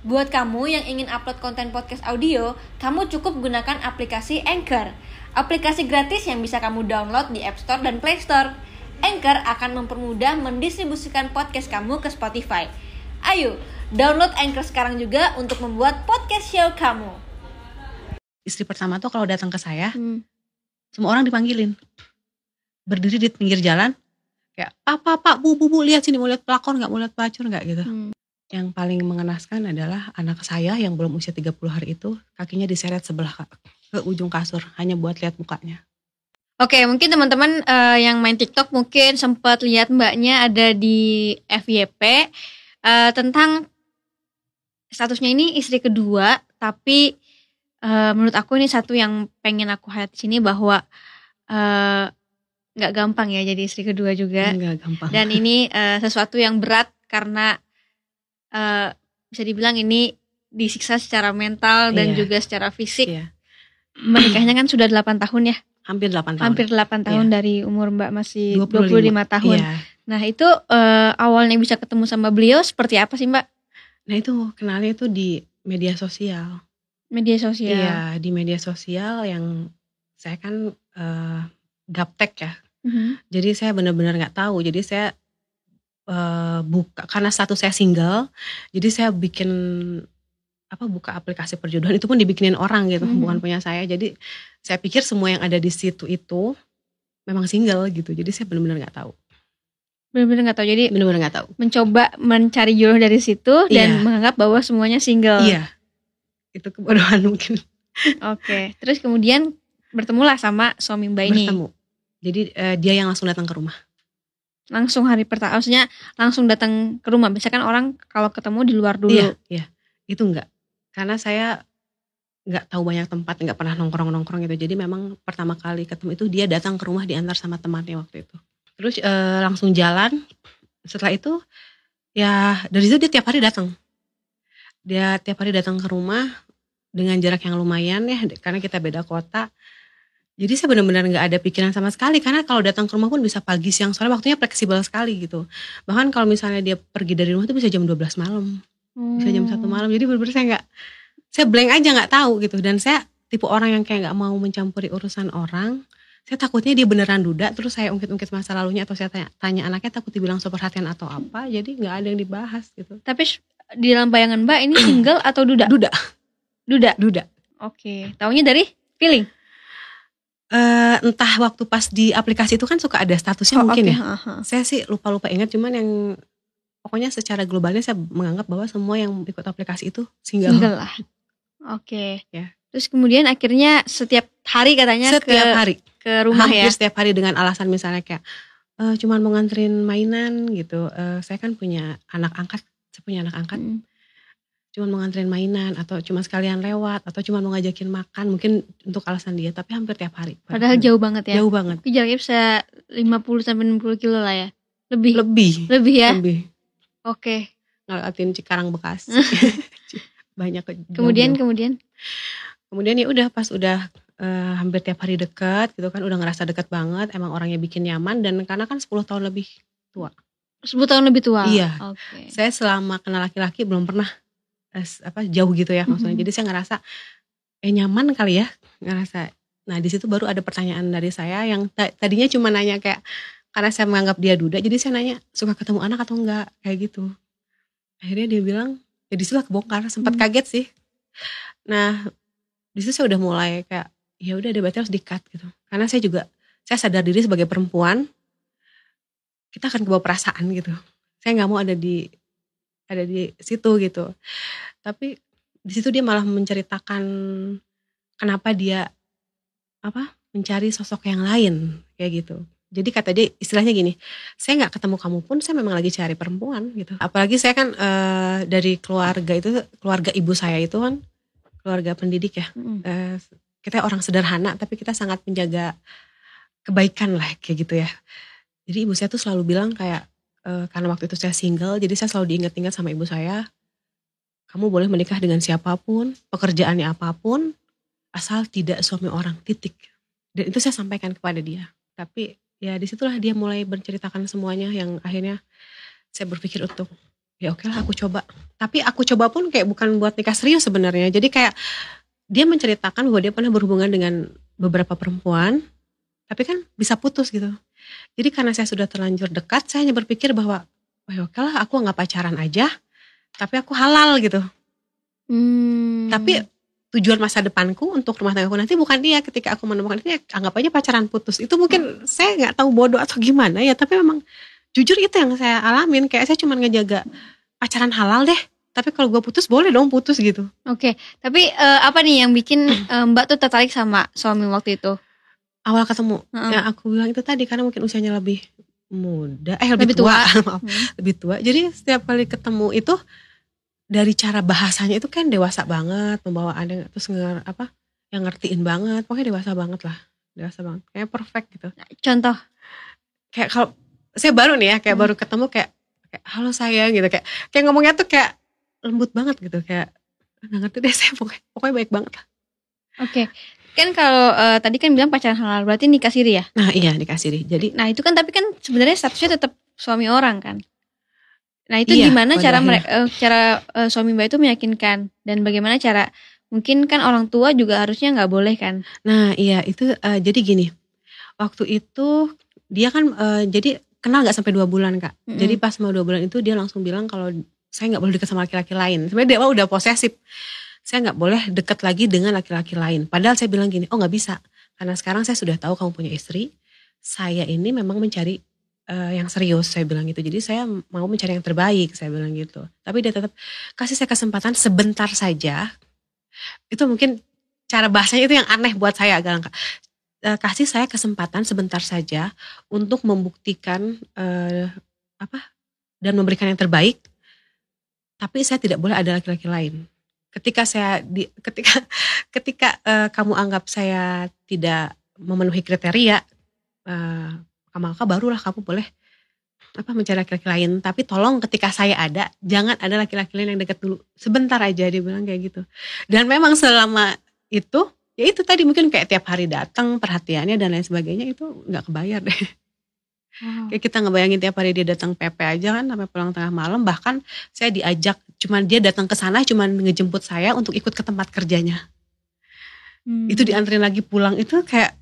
Buat kamu yang ingin upload konten podcast audio, kamu cukup gunakan aplikasi Anchor. Aplikasi gratis yang bisa kamu download di App Store dan Play Store. Anchor akan mempermudah mendistribusikan podcast kamu ke Spotify. Ayo, download Anchor sekarang juga untuk membuat podcast show kamu. Istri pertama tuh kalau datang ke saya, Hmm. semua orang dipanggilin. Berdiri di pinggir jalan, kayak, pak, pak, pak, bu, bu, bu, lihat sini, mau lihat pelakor nggak, mau lihat pelacur nggak gitu. Hmm. Yang paling mengenaskan adalah anak saya yang belum usia 30 hari itu, kakinya diseret sebelah ke, ke ujung kasur, hanya buat lihat mukanya. Oke, mungkin teman-teman eh, yang main TikTok mungkin sempat lihat mbaknya ada di FYP eh, tentang statusnya ini istri kedua, tapi eh, menurut aku ini satu yang pengen aku highlight di sini bahwa nggak gampang ya jadi istri kedua juga, gampang. dan ini eh, sesuatu yang berat karena eh, bisa dibilang ini disiksa secara mental dan Iya. juga secara fisik. Iya. Menikahnya kan sudah 8 tahun ya Hampir 8 tahun. hampir 8 tahun dari umur Mbak masih 25. 25, tahun. Iya. Nah, itu eh, awalnya bisa ketemu sama beliau seperti apa sih, Mbak? Nah itu kenalnya itu di media sosial. Media sosial. Iya, di media sosial yang saya kan eh, gaptek ya. Mhm. Jadi saya benar-benar nggak tahu. Jadi saya eh, buka karena status saya single. Jadi saya bikin apa buka aplikasi perjodohan itu pun dibikinin orang gitu, Mhm. bukan punya saya. Jadi saya pikir semua yang ada di situ itu memang single gitu. Jadi saya benar-benar nggak tahu. Benar-benar nggak tahu. Jadi Benar-benar nggak tahu. mencoba mencari jodoh dari situ dan Iya. menganggap bahwa semuanya single. Iya. Itu kebodohan mungkin Oke. Terus kemudian bertemulah sama suami Mbak ini. bertemu. Jadi eh, dia yang langsung datang ke rumah. Langsung hari pertama, maksudnya langsung datang ke rumah. Biasanya kan orang kalau ketemu di luar dulu. Iya, iya. Itu enggak. Karena saya nggak tahu banyak tempat, nggak pernah nongkrong-nongkrong gitu. Jadi memang pertama kali ketemu itu dia datang ke rumah diantar sama temannya waktu itu. Terus eh, langsung jalan. Setelah itu ya dari situ dia tiap hari datang. Dia tiap hari datang ke rumah dengan jarak yang lumayan ya karena kita beda kota. Jadi saya benar-benar nggak ada pikiran sama sekali karena kalau datang ke rumah pun bisa pagi siang sore waktunya fleksibel sekali gitu. Bahkan kalau misalnya dia pergi dari rumah itu bisa jam 12 malam bisa jam Hmm. satu malam jadi bener-bener saya nggak saya blank aja nggak tahu gitu dan saya tipe orang yang kayak nggak mau mencampuri urusan orang saya takutnya dia beneran duda terus saya ungkit-ungkit masa lalunya atau saya tanya, tanya anaknya takut dibilang perhatian atau apa jadi nggak ada yang dibahas gitu Tapi di dalam bayangan Mbak ini single atau duda? duda Duda. duda Oke. Taunya dari feeling. Eh, entah waktu pas di aplikasi itu kan suka ada statusnya Oh, mungkin oke. ya Ha-ha. saya sih lupa-lupa ingat cuman yang pokoknya secara globalnya saya menganggap bahwa semua yang ikut aplikasi itu single, Single lah. Oke. Ya. Terus kemudian akhirnya setiap hari katanya setiap ke hari ke rumah hampir ya. setiap hari dengan alasan misalnya kayak "Eh, cuman mau nganterin mainan gitu Eh, saya kan punya anak angkat saya punya anak angkat Mm. Cuman mau nganterin mainan atau cuma sekalian lewat atau cuma mau ngajakin makan mungkin untuk alasan dia tapi hampir tiap hari Padahal jauh banget ya. jauh banget Tapi jaraknya bisa 50 sampai 60 kilo lah ya. Lebih. lebih Lebih ya. lebih Oke. ngeliatin Cikarang Bekasi banyak ke- Kemudian jauh-jauh. kemudian kemudian ya udah pas udah eh, hampir tiap hari dekat gitu kan udah ngerasa dekat banget emang orangnya bikin nyaman dan karena kan 10 tahun lebih 10 tahun lebih tua. Iya. Oke. saya selama kenal laki-laki belum pernah apa jauh gitu ya maksudnya. Mhm. Jadi saya ngerasa eh nyaman kali ya ngerasa. Nah di situ baru ada pertanyaan dari saya yang ta- tadinya cuma nanya kayak karena saya menganggap dia duda, jadi saya nanya suka ketemu anak atau enggak kayak gitu. Akhirnya dia bilang ya di situ kebongkar, sempat Hmm. kaget sih. Nah di situ saya udah mulai kayak ya udah deh berarti harus di-cut gitu. Karena saya juga saya sadar diri sebagai perempuan kita akan kebawa perasaan gitu. Saya nggak mau ada di ada di situ gitu. Tapi di situ dia malah menceritakan kenapa dia apa mencari sosok yang lain kayak gitu. Jadi kata dia istilahnya gini, saya nggak ketemu kamu pun saya memang lagi cari perempuan gitu. Apalagi saya kan eh, dari keluarga itu keluarga ibu saya itu kan keluarga pendidik ya. Mm. Eh, kita orang sederhana tapi kita sangat menjaga kebaikan lah kayak gitu ya. Jadi ibu saya tuh selalu bilang kayak eh, karena waktu itu saya single, jadi saya selalu diingat-ingat sama ibu saya. Kamu boleh menikah dengan siapa pun, pekerjaannya apa pun, asal tidak suami orang titik. Dan itu saya sampaikan kepada dia. Tapi ya di situlah dia mulai menceritakan semuanya yang akhirnya saya berpikir untuk ya oke lah aku coba tapi aku coba pun kayak bukan buat nikah serius sebenarnya jadi kayak dia menceritakan bahwa dia pernah berhubungan dengan beberapa perempuan tapi kan bisa putus gitu jadi karena saya sudah terlanjur dekat saya hanya berpikir bahwa oh ya oke lah aku nggak pacaran aja tapi aku halal gitu. Hmm. tapi tujuan masa depanku untuk rumah tanggaku nanti bukan dia. Ketika aku menemukan dia anggap aja pacaran putus. Itu mungkin saya nggak tahu bodoh atau gimana ya tapi memang jujur itu yang saya alamin. Kayak saya cuma ngejaga pacaran halal deh tapi kalau gue putus boleh dong putus gitu. Oke, tapi eh, apa nih yang bikin eh, Mbak tuh tertarik sama suami waktu itu? Awal ketemu Heeh. yang aku bilang itu tadi karena mungkin usianya lebih muda eh lebih, Lebih tua. tua, maaf Hmm. lebih tua jadi setiap kali ketemu itu dari cara bahasanya itu kan dewasa banget pembawaannya terus nger, apa yang ngertiin banget pokoknya dewasa banget lah dewasa banget kayak perfect gitu Contoh. kayak kalau saya baru nih ya kayak Hmm. baru ketemu kayak kayak halo sayang gitu kayak kayak ngomongnya tuh kayak lembut banget gitu kayak nggak ngerti deh saya pokoknya pokoknya baik banget lah Oke. Kan kalau eh, tadi kan bilang pacaran halal berarti nikah siri ya. nah iya dikasih deh jadi Nah, itu kan tapi kan sebenarnya statusnya tetap suami orang kan. Nah, itu Iya, gimana cara mereka cara eh, suami Mbak itu meyakinkan dan bagaimana cara mungkin kan orang tua juga harusnya nggak boleh kan. nah iya itu eh, jadi gini waktu itu dia kan eh, jadi kenal nggak sampai dua bulan kak Mm-mm. jadi pas mau dua bulan itu dia langsung bilang kalau saya nggak boleh dekat sama laki-laki lain sebenarnya dia mah udah posesif saya nggak boleh dekat lagi dengan laki-laki lain. Padahal saya bilang gini oh nggak bisa. Karena sekarang saya sudah tahu kamu punya istri. Saya ini memang mencari eh, yang serius saya bilang gitu. Jadi saya mau mencari yang terbaik saya bilang gitu. Tapi dia tetap kasih saya kesempatan sebentar saja. Itu mungkin cara bahasanya itu yang aneh buat saya agak langka. Eh, kasih saya kesempatan sebentar saja untuk membuktikan eh, apa dan memberikan yang terbaik. Tapi saya tidak boleh ada laki-laki lain ketika saya di ketika ketika eh, kamu anggap saya tidak memenuhi kriteria eh, maka barulah kamu boleh apa mencari laki-laki lain. Tapi tolong ketika saya ada jangan ada laki-laki lain yang dekat dulu. Sebentar aja dia bilang kayak gitu. Dan memang selama itu ya itu tadi mungkin kayak tiap hari datang perhatiannya dan lain sebagainya itu nggak kebayar deh. Kayak kita ngebayangin tiap hari dia datang PP aja kan sampai pulang tengah malam bahkan saya diajak cuman dia datang ke sana cuman ngejemput saya untuk ikut ke tempat kerjanya. Hmm. itu dianterin lagi pulang itu kayak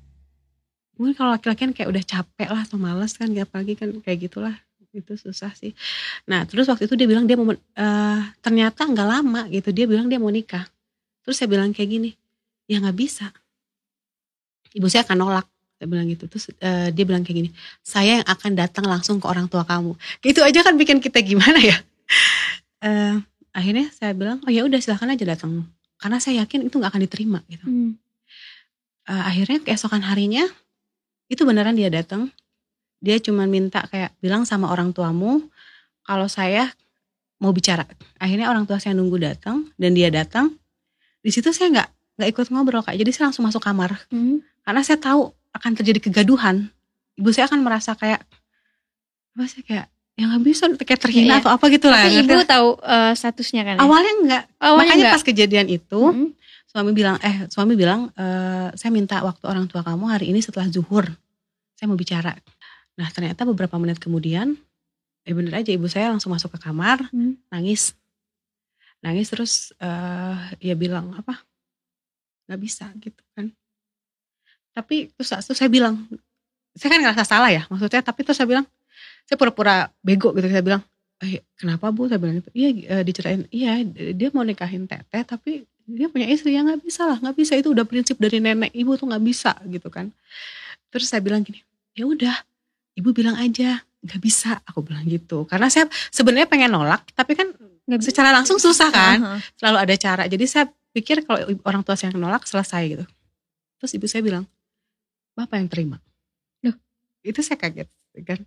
mungkin kalau laki-laki kan kayak udah capek lah atau males kan gak apalagi kan kayak gitulah. Itu susah sih. Nah terus waktu itu dia bilang dia mau eh, ternyata nggak lama gitu dia bilang dia mau nikah. Terus saya bilang kayak gini ya nggak bisa. Ibu saya akan nolak saya bilang gitu. Terus eh, dia bilang kayak gini saya yang akan datang langsung ke orang tua kamu. Itu aja kan bikin kita gimana ya Eh, akhirnya saya bilang oh ya udah silahkan aja datang. Karena saya yakin itu nggak akan diterima gitu. Hmm. Eh, akhirnya keesokan harinya itu beneran dia datang. Dia cuma minta kayak bilang sama orang tuamu kalau saya mau bicara. Akhirnya orang tua saya nunggu datang dan dia datang. Di situ saya nggak nggak ikut ngobrol kak. Jadi saya langsung masuk kamar. Hmm. karena saya tahu akan terjadi kegaduhan ibu saya akan merasa kayak apa sih kayak ya nggak bisa kayak terhina Iya. atau apa gitu lah Tapi ibu tahu eh, statusnya kan ya? awalnya enggak Awalnya makanya enggak. pas kejadian itu Hmm. suami bilang eh suami bilang eh, saya minta waktu orang tua kamu hari ini setelah zuhur saya mau bicara nah ternyata beberapa menit kemudian eh bener aja ibu saya langsung masuk ke kamar Hmm. nangis nangis terus eh ya bilang apa nggak bisa gitu kan tapi terus, terus saya bilang saya kan ngerasa salah ya maksudnya tapi terus saya bilang saya pura-pura bego gitu saya bilang eh kenapa bu? Saya bilang iya eh, diceritain iya dia mau nikahin teteh tapi dia punya istri ya nggak bisa lah nggak bisa. Itu udah prinsip dari nenek ibu tuh nggak bisa gitu kan. Terus saya bilang gini ya udah ibu bilang aja nggak bisa. Aku bilang gitu. Karena saya sebenarnya pengen nolak tapi kan Nggak bisa. secara langsung susah kan. Selalu ada cara. Jadi saya pikir kalau orang tua saya yang nolak selesai gitu. Terus ibu saya bilang bapak yang terima. Loh. itu saya kaget kan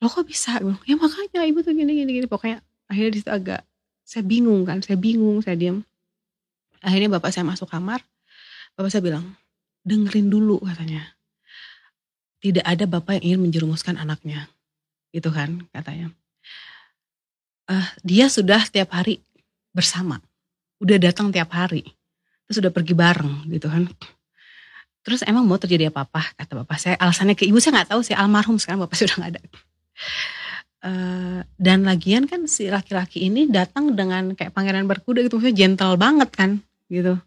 lo kok bisa? Bilang, ya makanya ibu tuh gini gini gini. Pokoknya akhirnya di situ agak saya bingung kan saya bingung saya diam akhirnya bapak saya masuk kamar bapak saya bilang dengerin dulu katanya. Tidak ada bapak yang ingin menjerumuskan anaknya gitu kan katanya. Eh, dia sudah tiap hari bersama udah datang tiap hari terus udah pergi bareng gitu kan. Terus emang mau terjadi apa apa kata bapak saya. Alasannya ke ibu saya nggak tahu sih almarhum sekarang bapak sudah nggak ada eh, dan lagian kan si laki-laki ini datang dengan kayak pangeran berkuda gitu maksudnya gentle banget kan gitu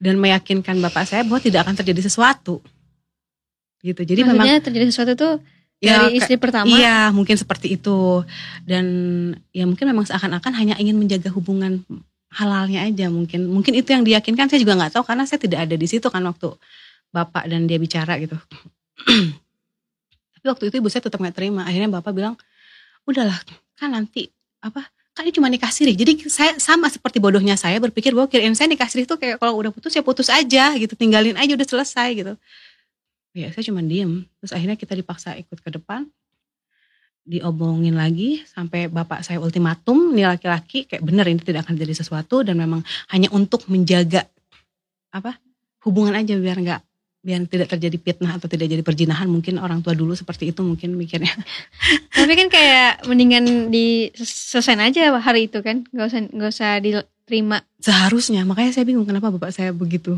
dan meyakinkan bapak saya bahwa tidak akan terjadi sesuatu gitu jadi memang Maksudnya terjadi sesuatu tuh Ya, dari istri pertama. Iya, mungkin seperti itu. Dan ya mungkin memang seakan-akan hanya ingin menjaga hubungan halalnya aja mungkin. Mungkin itu yang diyakinkan saya juga nggak tahu karena saya tidak ada di situ kan waktu bapak dan dia bicara gitu. Tapi waktu itu ibu saya tetap nggak terima. Akhirnya bapak bilang, udahlah kan nanti apa kan ini cuma nikah siri. Jadi saya sama seperti bodohnya saya berpikir bahwa kirain saya nikah siri itu kayak kalau udah putus ya putus aja gitu, tinggalin aja udah selesai gitu. Ya saya cuma diem. Terus akhirnya kita dipaksa ikut ke depan. Diobongin lagi sampai bapak saya ultimatum nih laki-laki kayak bener ini tidak akan jadi sesuatu dan memang hanya untuk menjaga apa hubungan aja biar nggak biar tidak terjadi fitnah atau tidak jadi perjinahan mungkin orang tua dulu seperti itu mungkin mikirnya. Tapi kan kayak mendingan di selesaiin aja hari itu kan. Gak usah gak usah diterima. seharusnya. Makanya saya bingung kenapa bapak saya begitu.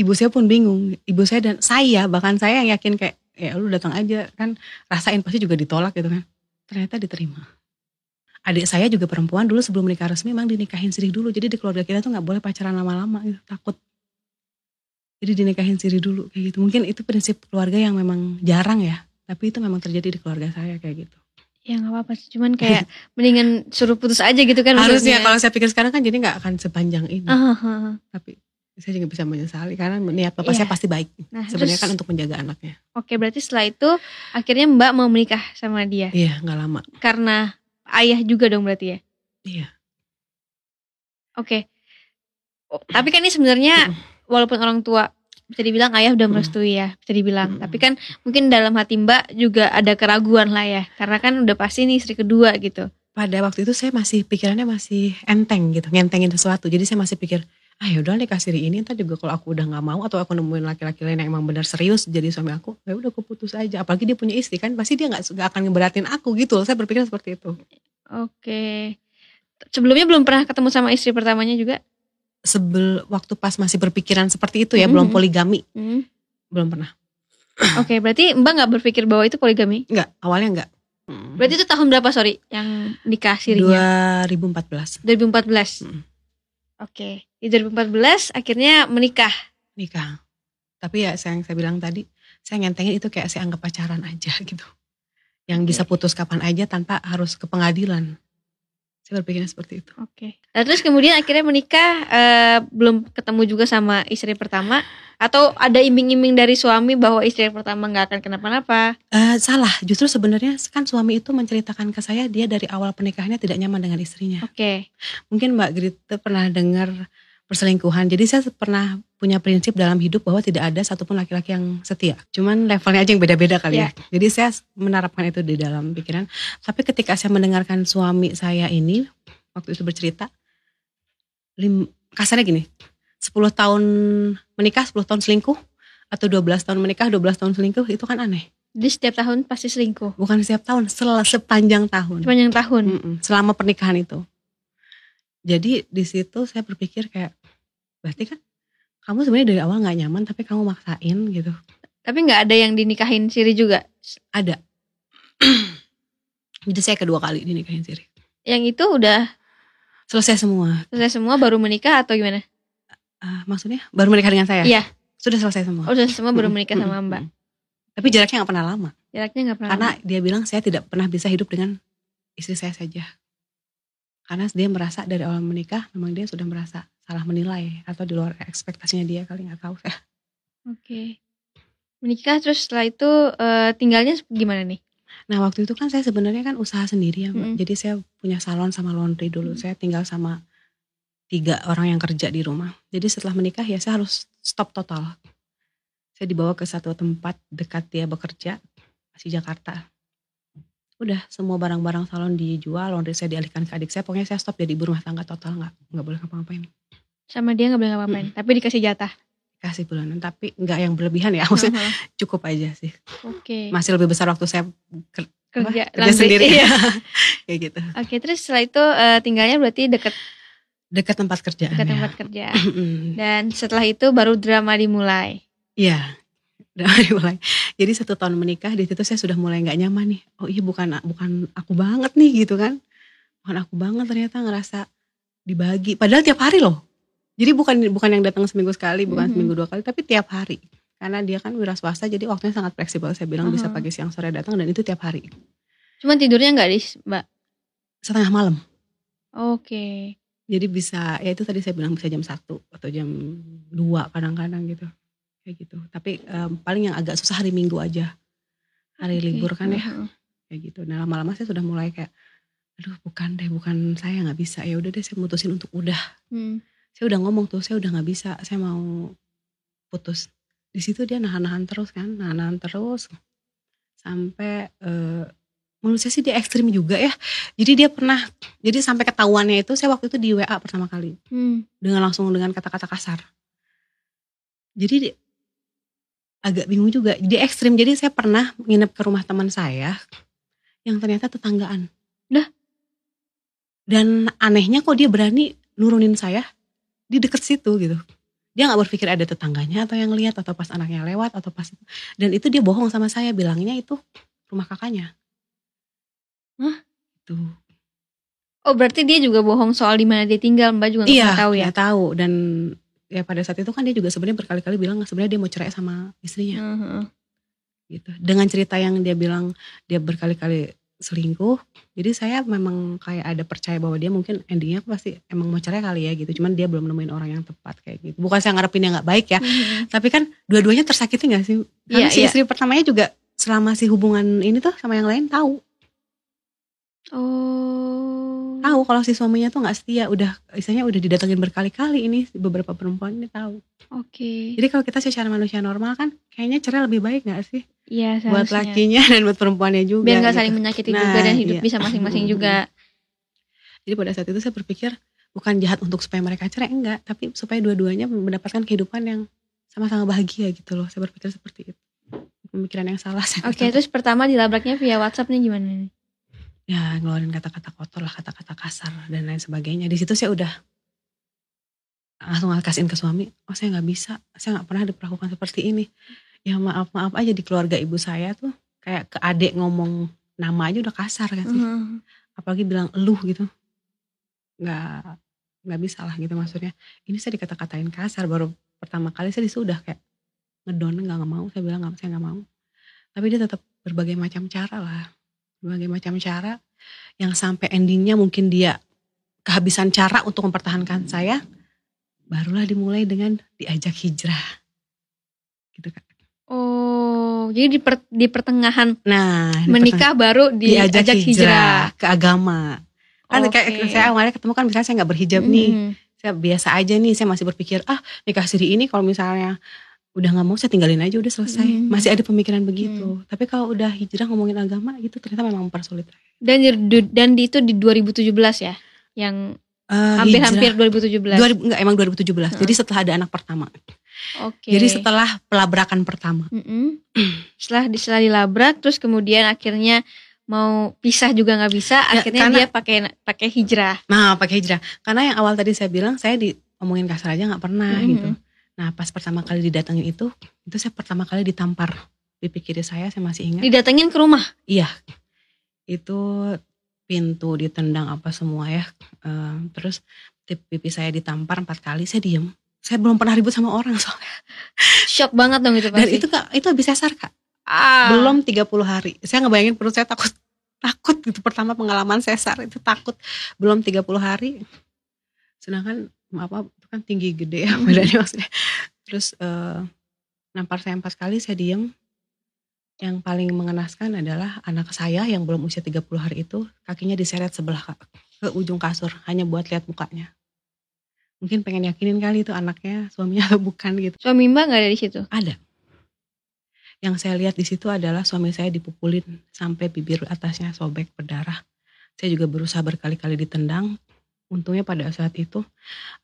Ibu saya pun bingung. Ibu saya dan saya bahkan saya yang yakin kayak ya lu datang aja. Kan rasain pasti juga ditolak gitu kan. Ternyata diterima. Adik saya juga perempuan dulu sebelum menikah resmi memang dinikahin siri dulu. Jadi di keluarga kita tuh nggak boleh pacaran lama-lama gitu. Takut jadi dinikahin siri dulu kayak gitu mungkin itu prinsip keluarga yang memang jarang ya tapi itu memang terjadi di keluarga saya kayak gitu Ya nggak apa-apa sih. Cuman kayak mendingan suruh putus aja gitu kan. harusnya kalau saya pikir sekarang kan jadi nggak akan sepanjang ini Ah, ah, ah. tapi saya juga bisa menyesali karena niat bapak Iya. saya pasti baik Nah, sebenarnya terus- kan untuk menjaga anaknya Oke, berarti setelah itu akhirnya Mbak mau menikah sama dia iya nggak lama karena ayah juga dong berarti ya. iya Oke. Oh, tapi kan ini sebenarnya walaupun orang tua bisa dibilang ayah udah merestui ya, bisa dibilang. Mm. Tapi kan mungkin dalam hati Mbak juga ada keraguan lah ya, karena kan udah pasti nih istri kedua gitu. pada waktu itu saya masih pikirannya masih enteng gitu ngentengin sesuatu jadi saya masih pikir ah yaudah nikah siri ini ntar juga kalau aku udah nggak mau atau aku nemuin laki-laki lain yang emang benar serius jadi suami aku ya udah aku putus aja apalagi dia punya istri kan pasti dia nggak nggak akan ngeberatin aku gitu loh saya berpikir seperti itu Oke. Sebelumnya belum pernah ketemu sama istri pertamanya juga? Sebel waktu pas masih berpikiran seperti itu ya Mhm. belum poligami Hmm. belum pernah Oke, berarti Mbak nggak berpikir bahwa itu poligami? nggak awalnya nggak Berarti itu tahun berapa sorry yang nikah sirinya? 2014 2014. Mm. Oke, di 2014 akhirnya menikah. nikah tapi ya saya yang saya bilang tadi saya ngentengin itu kayak saya anggap pacaran aja gitu yang bisa Oke. putus kapan aja tanpa harus ke pengadilan saya berpikirnya seperti itu Oke. Nah, terus kemudian akhirnya menikah eh, belum ketemu juga sama istri pertama atau ada iming-iming dari suami bahwa istri pertama nggak akan kenapa-napa? Eh, salah justru sebenarnya kan suami itu menceritakan ke saya dia dari awal pernikahannya tidak nyaman dengan istrinya Oke. mungkin mbak Grita pernah dengar perselingkuhan. Jadi saya pernah punya prinsip dalam hidup bahwa tidak ada satupun laki-laki yang setia. Cuman levelnya aja yang beda-beda kali ya. Jadi saya menerapkan itu di dalam pikiran. Tapi ketika saya mendengarkan suami saya ini waktu itu bercerita lim, kasarnya gini 10 tahun menikah 10 tahun selingkuh atau 12 tahun menikah 12 tahun selingkuh itu kan aneh. Jadi setiap tahun pasti selingkuh. bukan setiap tahun sel sepanjang tahun. Sepanjang tahun. Mm-mm, selama pernikahan itu. Jadi di situ saya berpikir kayak berarti kan kamu sebenarnya dari awal nggak nyaman tapi kamu maksain gitu. Tapi nggak ada yang dinikahin siri juga. Ada. Jadi saya kedua kali dinikahin siri. Yang itu udah Selesai semua. selesai semua baru menikah atau gimana? Ah, maksudnya baru menikah dengan saya? Iya. Sudah selesai semua. Oh, sudah semua baru menikah sama Mbak. Tapi jaraknya nggak pernah lama. Jaraknya nggak pernah. Karena lama. dia bilang saya tidak pernah bisa hidup dengan istri saya saja. Karena dia merasa dari awal menikah memang dia sudah merasa salah menilai atau di luar ekspektasinya dia kali nggak tahu saya. Oke. Menikah terus setelah itu eh, tinggalnya gimana nih? Nah waktu itu kan saya sebenarnya kan usaha sendiri ya. Mm. Jadi saya punya salon sama laundry dulu. Mm. Saya tinggal sama tiga orang yang kerja di rumah. Jadi setelah menikah ya saya harus stop total. Saya dibawa ke satu tempat dekat dia bekerja, masih Jakarta. Udah semua barang-barang salon dijual, laundry saya dialihkan ke adik saya. Pokoknya saya stop jadi ibu rumah tangga total nggak nggak boleh ngapa-ngapain. Sama dia nggak boleh ngapain, tapi dikasih jatah. Kasih bulanan tapi nggak yang berlebihan ya. Maksudnya Heeh. cukup aja sih. Oke. Masih lebih besar waktu saya ker- apa, Kerja, kerja laundry. sendiri. Iya. Kayak gitu. Oke, terus setelah itu eh, tinggalnya berarti deket Dekat tempat kerjaan dekat ya. tempat kerja. Dan setelah itu baru drama dimulai. Iya. Udah mulai. Jadi satu tahun menikah di situ saya sudah mulai nggak nyaman nih. Oh iya bukan bukan aku banget nih gitu kan. Bukan aku banget ternyata ngerasa dibagi. Padahal tiap hari loh. Jadi bukan bukan yang datang seminggu sekali, bukan Mhm. seminggu dua kali, tapi tiap hari. Karena dia kan wira swasta, jadi waktunya sangat fleksibel. Saya bilang bisa Mhm. pagi, siang, sore datang dan itu tiap hari. Cuman tidurnya nggak di Mbak? Setengah malam. Oke. Jadi bisa, ya itu tadi saya bilang bisa jam 1 atau jam 2 kadang-kadang gitu. Kayak gitu. Tapi em, paling yang agak susah hari Minggu aja. Hari Oke. libur kan ya, Heeh. kayak gitu. Nah lama-lama saya sudah mulai kayak, aduh bukan deh, bukan saya nggak bisa. Ya udah deh saya mutusin untuk udah. Hmm. Saya udah ngomong tuh, saya udah nggak bisa, saya mau putus. Di situ dia nahan-nahan terus kan, nahan-nahan terus sampai eh, menurut saya sih dia ekstrim juga ya. Jadi dia pernah, jadi sampai ketahuannya itu saya waktu itu di WA pertama kali Hmm. dengan langsung dengan kata-kata kasar. Jadi di- agak bingung juga. Jadi ekstrim. Jadi saya pernah nginep ke rumah teman saya yang ternyata tetanggaan. Dah. Dan anehnya kok dia berani nurunin saya di deket situ gitu. Dia nggak berpikir ada tetangganya atau yang lihat atau pas anaknya lewat atau pas dan itu dia bohong sama saya bilangnya itu rumah kakaknya. Hah? Tuh. Oh berarti dia juga bohong soal di mana dia tinggal Mbak juga Iya, pernah tahu ya? nggak tahu dan ya pada saat itu kan dia juga sebenarnya berkali-kali bilang sebenarnya dia mau cerai sama istrinya Heeh. gitu. Dengan cerita yang dia bilang dia berkali-kali selingkuh, jadi saya memang kayak ada percaya bahwa dia mungkin endingnya pasti emang mau cerai kali ya gitu. Cuman dia belum nemuin orang yang tepat kayak gitu. Bukan saya ngarepin yang nggak baik ya, Mhm. tapi kan dua-duanya tersakiti nggak sih? Karena Iya, si iya. istri pertamanya juga selama si hubungan ini tuh sama yang lain tahu, Oh. tahu kalau si suaminya tuh nggak setia. Udah, istilahnya udah didatengin berkali-kali ini beberapa perempuan ini tahu. Oke. Jadi kalau kita secara manusia normal kan kayaknya cerai lebih baik gak sih? Iya Buat seharusnya. lakinya dan buat perempuannya juga. Biar nggak gitu. saling menyakiti Nah, juga dan hidup iya. bisa masing-masing juga. Jadi pada saat itu saya berpikir bukan jahat untuk supaya mereka cerai enggak, tapi supaya dua-duanya mendapatkan kehidupan yang sama-sama bahagia gitu loh. Saya berpikir seperti itu. Pemikiran yang salah. saya Oke tahu. terus pertama dilabraknya via WhatsApp nih gimana nih? Ya ngeluarin kata-kata kotor lah, kata-kata kasar dan lain sebagainya. Di situ saya udah langsung kasihin ke suami. Oh saya nggak bisa, saya nggak pernah diperlakukan seperti ini. Ya maaf maaf aja di keluarga ibu saya tuh kayak ke adik ngomong nama aja udah kasar kan sih. Mhm. apalagi bilang eluh gitu nggak nggak bisa lah gitu maksudnya ini saya dikata-katain kasar baru pertama kali saya di situ udah kayak ngedon nggak nggak mau saya bilang nggak saya nggak mau tapi dia tetap berbagai macam cara lah berbagai macam cara yang sampai endingnya mungkin dia kehabisan cara untuk mempertahankan saya barulah dimulai dengan diajak hijrah gitu kan Oh jadi di, per- di pertengahan nah di menikah baru diajak diajak hijrah, hijrah. ke agama kan kayak Oke. saya awalnya ketemu kan misalnya saya nggak berhijab nih Mhm. saya biasa aja nih saya masih berpikir ah nikah siri ini kalau misalnya udah nggak mau saya tinggalin aja udah selesai Hmm. masih ada pemikiran begitu tapi kalau udah hijrah ngomongin agama itu ternyata memang mempersulit Dan di, dan di itu di 2017 ya, yang Eh, hampir-hampir hijrah, 2000 2017. enggak emang 2017 Heeh. jadi setelah ada anak pertama Oke. jadi setelah pelabrakan pertama Mm-mm. setelah setelah dilabrak, terus kemudian akhirnya mau pisah juga nggak bisa, Ya, akhirnya karena- dia pakai pakai hijrah. nah pakai hijrah karena yang awal tadi saya bilang saya diomongin kasar aja nggak pernah Mhm. gitu nah pas pertama kali didatengin itu itu saya pertama kali ditampar pipi kiri saya saya masih ingat Didatengin ke rumah. Iya, itu pintu ditendang apa semua ya. Eh, terus pipi saya ditampar empat kali, saya diem. Saya belum pernah ribut sama orang soalnya. Shock banget dong itu Dan pasti. itu kak, itu habis sesar kak. ah. Belum 30 hari. Saya ngebayangin perut saya takut. Takut gitu pertama pengalaman sesar itu takut. Belum 30 hari. Sedangkan apa itu kan tinggi gede ya badannya maksudnya. Terus eh, nampar saya empat kali saya diem. Yang paling mengenaskan adalah anak saya yang belum usia 30 hari itu kakinya diseret sebelah ke ujung kasur hanya buat lihat mukanya. Mungkin pengen yakinin kali itu anaknya suaminya atau bukan gitu. Suami Mbak nggak ada di situ. Ada. Yang saya lihat di situ adalah suami saya dipukulin sampai bibir atasnya sobek berdarah. Saya juga berusaha berkali-kali ditendang. Untungnya pada saat itu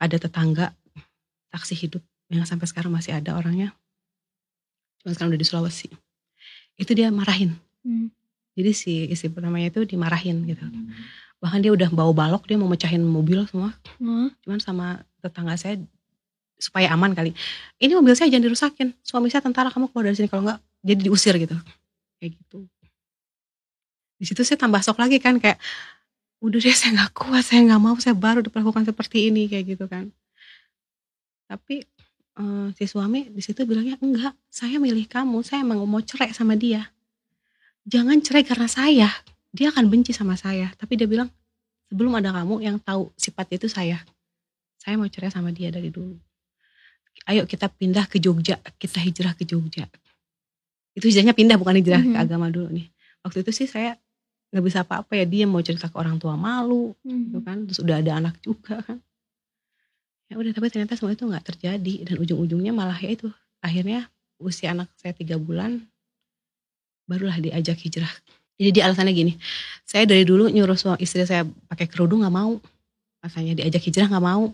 ada tetangga taksi hidup yang sampai sekarang masih ada orangnya. Cuma sekarang udah di Sulawesi. Itu dia marahin. Hmm. Jadi si istri pertamanya itu dimarahin gitu. Bahkan dia udah bawa balok dia mau mecahin mobil semua. Hmm. Cuman sama tetangga saya supaya aman kali. Ini mobil saya jangan dirusakin. Suami saya tentara, kamu keluar dari sini kalau enggak jadi diusir gitu. Kayak gitu. Di situ saya tambah sok lagi kan kayak udah deh saya nggak kuat, saya nggak mau, saya baru diperlakukan seperti ini kayak gitu kan. Tapi uh, si suami di situ bilangnya enggak, saya milih kamu, saya emang mau cerai sama dia. Jangan cerai karena saya, dia akan benci sama saya. Tapi dia bilang sebelum ada kamu yang tahu sifat itu saya. Saya mau cerai sama dia dari dulu ayo kita pindah ke Jogja, kita hijrah ke Jogja. Itu hijrahnya pindah bukan hijrah mm -hmm. ke mhm. agama dulu nih. Waktu itu sih saya nggak bisa apa-apa ya dia mau cerita ke orang tua malu mm -hmm. gitu kan terus udah ada anak juga kan ya udah tapi ternyata semua itu nggak terjadi dan ujung-ujungnya malah ya itu akhirnya usia anak saya tiga bulan barulah diajak hijrah jadi di alasannya gini saya dari dulu nyuruh suami istri saya pakai kerudung nggak mau rasanya diajak hijrah nggak mau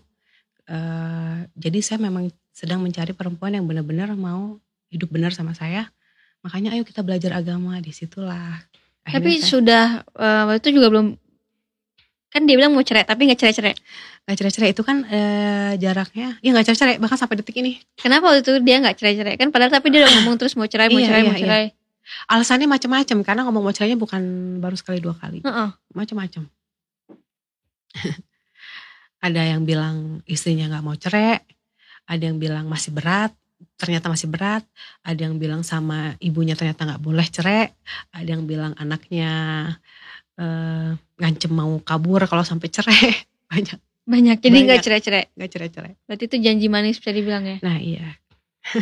uh, jadi saya memang sedang mencari perempuan yang benar-benar mau hidup benar sama saya. Makanya ayo kita belajar agama di situlah. Akhirnya tapi saya, sudah uh, waktu itu juga belum kan dia bilang mau cerai tapi nggak cerai-cerai. Nggak cerai-cerai itu kan uh, jaraknya, ya nggak cerai-cerai bahkan sampai detik ini. Kenapa waktu itu dia nggak cerai-cerai kan padahal tapi dia udah ngomong terus mau cerai, mau iya, cerai, iya, mau iya. cerai. Iya. Alasannya macam-macam karena ngomong mau cerainya bukan baru sekali dua kali, uh -uh. macam-macam. Ada yang bilang istrinya nggak mau cerai, ada yang bilang masih berat ternyata masih berat ada yang bilang sama ibunya ternyata nggak boleh cerai ada yang bilang anaknya uh, ngancem mau kabur kalau sampai cerai banyak banyak jadi nggak cerai-cerai nggak cerai-cerai berarti itu janji manis bisa dibilang ya nah iya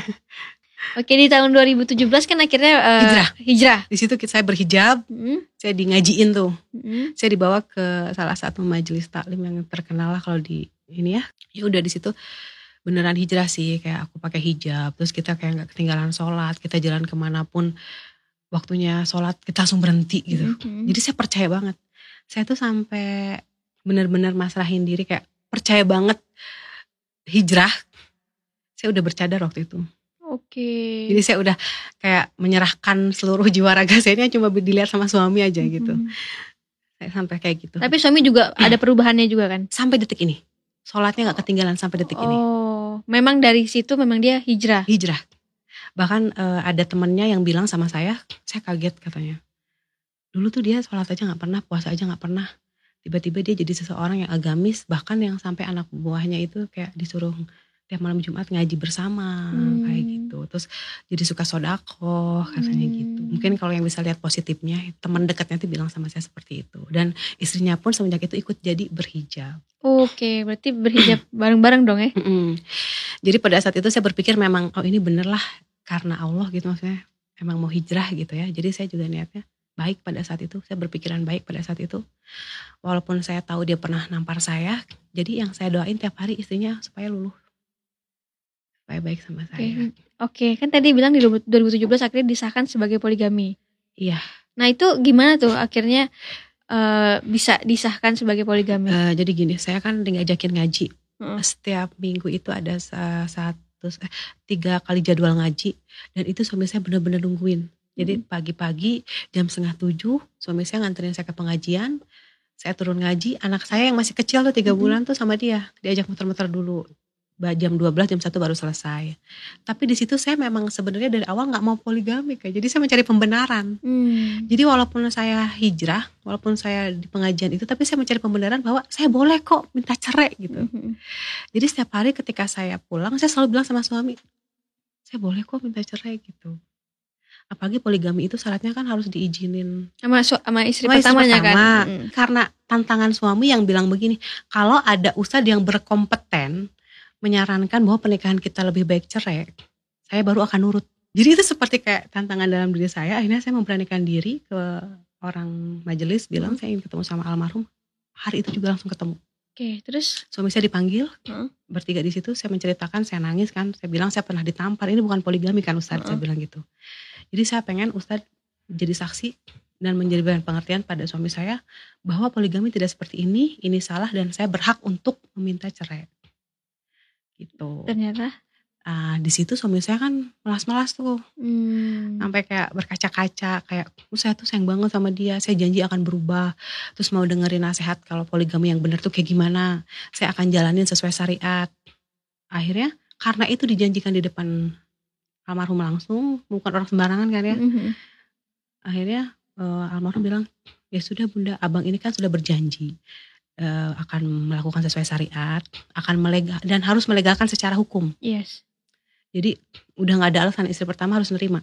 Oke di tahun 2017 kan akhirnya uh, hijrah. Hijrah. Di situ saya berhijab, mm. saya di ngajiin tuh. Mm. Saya dibawa ke salah satu majelis taklim yang terkenal lah kalau di ini ya. Ya udah di situ beneran hijrah sih kayak aku pakai hijab terus kita kayak nggak ketinggalan sholat kita jalan ke mana pun waktunya sholat kita langsung berhenti gitu mm-hmm. jadi saya percaya banget saya tuh sampai bener-bener masrahin diri kayak percaya banget hijrah saya udah bercadar waktu itu Oke. Okay. Jadi saya udah kayak menyerahkan seluruh jiwa raga saya ini cuma dilihat sama suami aja gitu. Mm -hmm. Saya sampai kayak gitu. Tapi suami juga ada perubahannya juga kan? Sampai detik ini. Sholatnya gak ketinggalan sampai detik oh, ini. Memang dari situ memang dia hijrah. Hijrah. Bahkan uh, ada temennya yang bilang sama saya, saya kaget katanya. Dulu tuh dia sholat aja gak pernah, puasa aja gak pernah. Tiba-tiba dia jadi seseorang yang agamis, bahkan yang sampai anak buahnya itu kayak disuruh tiap malam Jumat ngaji bersama hmm. kayak gitu terus jadi suka sodako katanya hmm. gitu mungkin kalau yang bisa lihat positifnya teman dekatnya tuh bilang sama saya seperti itu dan istrinya pun semenjak itu ikut jadi berhijab Oke, berarti berhijab bareng-bareng dong ya? Jadi pada saat itu saya berpikir memang oh ini bener lah karena Allah gitu maksudnya emang mau hijrah gitu ya. Jadi saya juga niatnya baik pada saat itu. Saya berpikiran baik pada saat itu. Walaupun saya tahu dia pernah nampar saya, jadi yang saya doain tiap hari istrinya supaya luluh baik-baik sama saya. Oke, okay. kan tadi bilang di 2017 akhirnya disahkan sebagai poligami. Iya. Nah itu gimana tuh akhirnya uh, bisa disahkan sebagai poligami? Uh, jadi gini, saya kan ngajakin ngaji. Hmm. Setiap minggu itu ada satu eh, tiga kali jadwal ngaji dan itu suami saya benar-benar nungguin. Jadi pagi-pagi jam setengah tujuh suami saya nganterin saya ke pengajian. Saya turun ngaji, anak saya yang masih kecil tuh tiga bulan tuh sama dia diajak muter-muter dulu jam 12 jam 1 baru selesai. Tapi di situ saya memang sebenarnya dari awal nggak mau poligami kayak. Jadi saya mencari pembenaran. Hmm. Jadi walaupun saya hijrah, walaupun saya di pengajian itu tapi saya mencari pembenaran bahwa saya boleh kok minta cerai gitu. Hmm. Jadi setiap hari ketika saya pulang saya selalu bilang sama suami, saya boleh kok minta cerai gitu. Apalagi poligami itu syaratnya kan harus diizinin sama sama istri sama pertamanya istri pertama. kan. Hmm. Karena tantangan suami yang bilang begini, kalau ada ustadz yang berkompeten menyarankan bahwa pernikahan kita lebih baik cerai, saya baru akan nurut. Jadi itu seperti kayak tantangan dalam diri saya. Akhirnya saya memberanikan diri ke orang majelis bilang hmm. saya ingin ketemu sama almarhum. Hari itu juga langsung ketemu. Oke, terus suami saya dipanggil, hmm. bertiga di situ. Saya menceritakan, saya nangis kan. Saya bilang saya pernah ditampar. Ini bukan poligami kan Ustadz, hmm. saya bilang gitu. Jadi saya pengen Ustadz jadi saksi dan menjadi bahan pengertian pada suami saya bahwa poligami tidak seperti ini, ini salah dan saya berhak untuk meminta cerai gitu. Ternyata uh, di situ suami saya kan melas-melas tuh. Hmm. Sampai kayak berkaca-kaca kayak oh, saya tuh sayang banget sama dia, saya janji akan berubah. Terus mau dengerin nasihat kalau poligami yang benar tuh kayak gimana. Saya akan jalanin sesuai syariat. Akhirnya karena itu dijanjikan di depan almarhum langsung bukan orang sembarangan kan ya Mhm. akhirnya eh, almarhum bilang ya sudah bunda abang ini kan sudah berjanji eh, akan melakukan sesuai syariat akan melega dan harus melegalkan secara hukum. Yes. jadi udah nggak ada alasan istri pertama harus menerima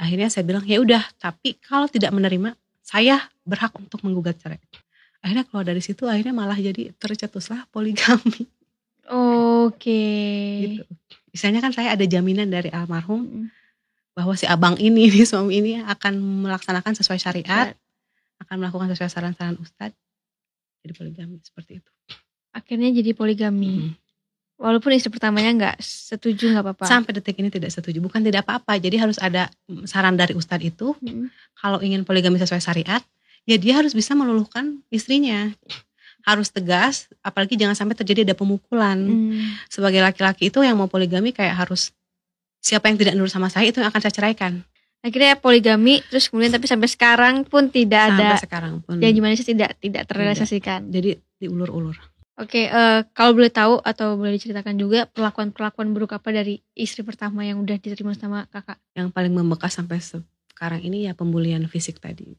akhirnya saya bilang ya udah tapi kalau tidak menerima saya berhak untuk menggugat cerai. Akhirnya keluar dari situ akhirnya malah jadi tercetuslah poligami. Oke. gitu. Misalnya kan saya ada jaminan dari almarhum bahwa si abang ini nih suami ini akan melaksanakan sesuai syariat. akan melakukan sesuai saran-saran ustadz jadi poligami seperti itu Akhirnya jadi poligami. Mm. Walaupun istri pertamanya nggak setuju nggak apa-apa. sampai detik ini tidak setuju bukan tidak apa-apa jadi harus ada mm, saran dari ustadz itu Mhm. kalau ingin poligami sesuai syariat ya dia harus bisa meluluhkan istrinya harus tegas apalagi jangan sampai terjadi ada pemukulan Hmm. sebagai laki-laki itu yang mau poligami kayak harus siapa yang tidak nurut sama saya itu yang akan saya ceraikan Akhirnya poligami terus kemudian tapi sampai sekarang pun tidak sampai ada. sekarang pun. Janji manis tidak tidak terrealisasikan. jadi diulur-ulur. Oke, eh, kalau boleh tahu atau boleh diceritakan juga perlakuan-perlakuan buruk apa dari istri pertama yang udah diterima sama kakak? yang paling membekas sampai sekarang ini ya pembulian fisik tadi.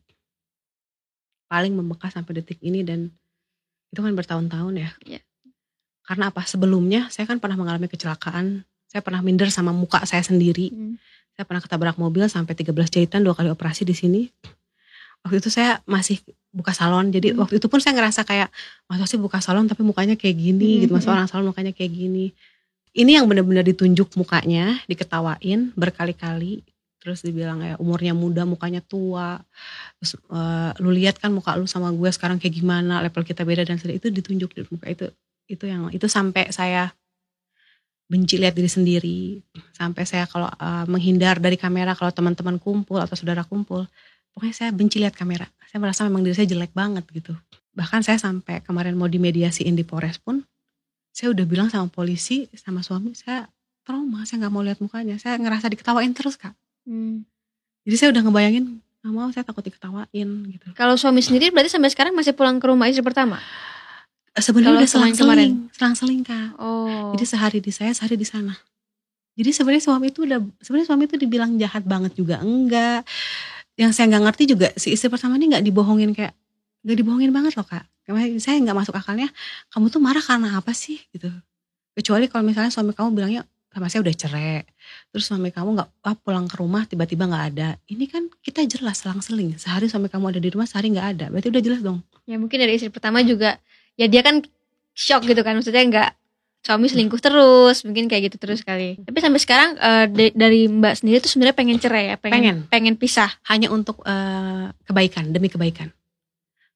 Paling membekas sampai detik ini dan itu kan bertahun-tahun ya. Iya. karena apa? Sebelumnya saya kan pernah mengalami kecelakaan. Saya pernah minder sama muka saya sendiri. Hmm. Saya pernah ketabrak mobil sampai 13 jahitan dua kali operasi di sini waktu itu saya masih buka salon jadi Hmm. waktu itu pun saya ngerasa kayak masa sih buka salon tapi mukanya kayak gini Hmm, gitu masa hmm. orang salon mukanya kayak gini ini yang benar-benar ditunjuk mukanya diketawain berkali-kali terus dibilang ya umurnya muda mukanya tua terus eh, lu lihat kan muka lu sama gue sekarang kayak gimana level kita beda dan sebagainya. itu ditunjuk di muka itu itu yang itu sampai saya benci lihat diri sendiri. Sampai saya kalau eh, menghindar dari kamera kalau teman-teman kumpul atau saudara kumpul pokoknya saya benci lihat kamera. Saya merasa memang diri saya jelek banget gitu. Bahkan saya sampai kemarin mau dimediasiin di Polres pun saya udah bilang sama polisi sama suami saya trauma saya nggak mau lihat mukanya. Saya ngerasa diketawain terus kak. Hmm. jadi saya udah ngebayangin nggak mau saya takut diketawain gitu. Kalau suami sendiri berarti sampai sekarang masih pulang ke rumah istri pertama? Sebenarnya udah selang-seling selang-seling kak Oh. Jadi sehari di saya, sehari di sana. Jadi sebenarnya suami itu udah sebenarnya suami itu dibilang jahat banget juga enggak. Yang saya nggak ngerti juga si istri pertama ini nggak dibohongin kayak nggak dibohongin banget loh kak. Saya nggak masuk akalnya. Kamu tuh marah karena apa sih gitu? Kecuali kalau misalnya suami kamu bilangnya sama saya udah cerai. Terus suami kamu nggak ah, pulang ke rumah tiba-tiba nggak ada. Ini kan kita jelas selang-seling. Sehari suami kamu ada di rumah, sehari nggak ada. Berarti udah jelas dong. ya mungkin dari istri pertama juga ya dia kan shock gitu kan maksudnya nggak suami selingkuh terus mungkin kayak gitu terus kali tapi sampai sekarang da- dari mbak sendiri tuh sebenarnya pengen cerai ya pengen Pengen. pengen pisah hanya untuk eh, kebaikan demi kebaikan.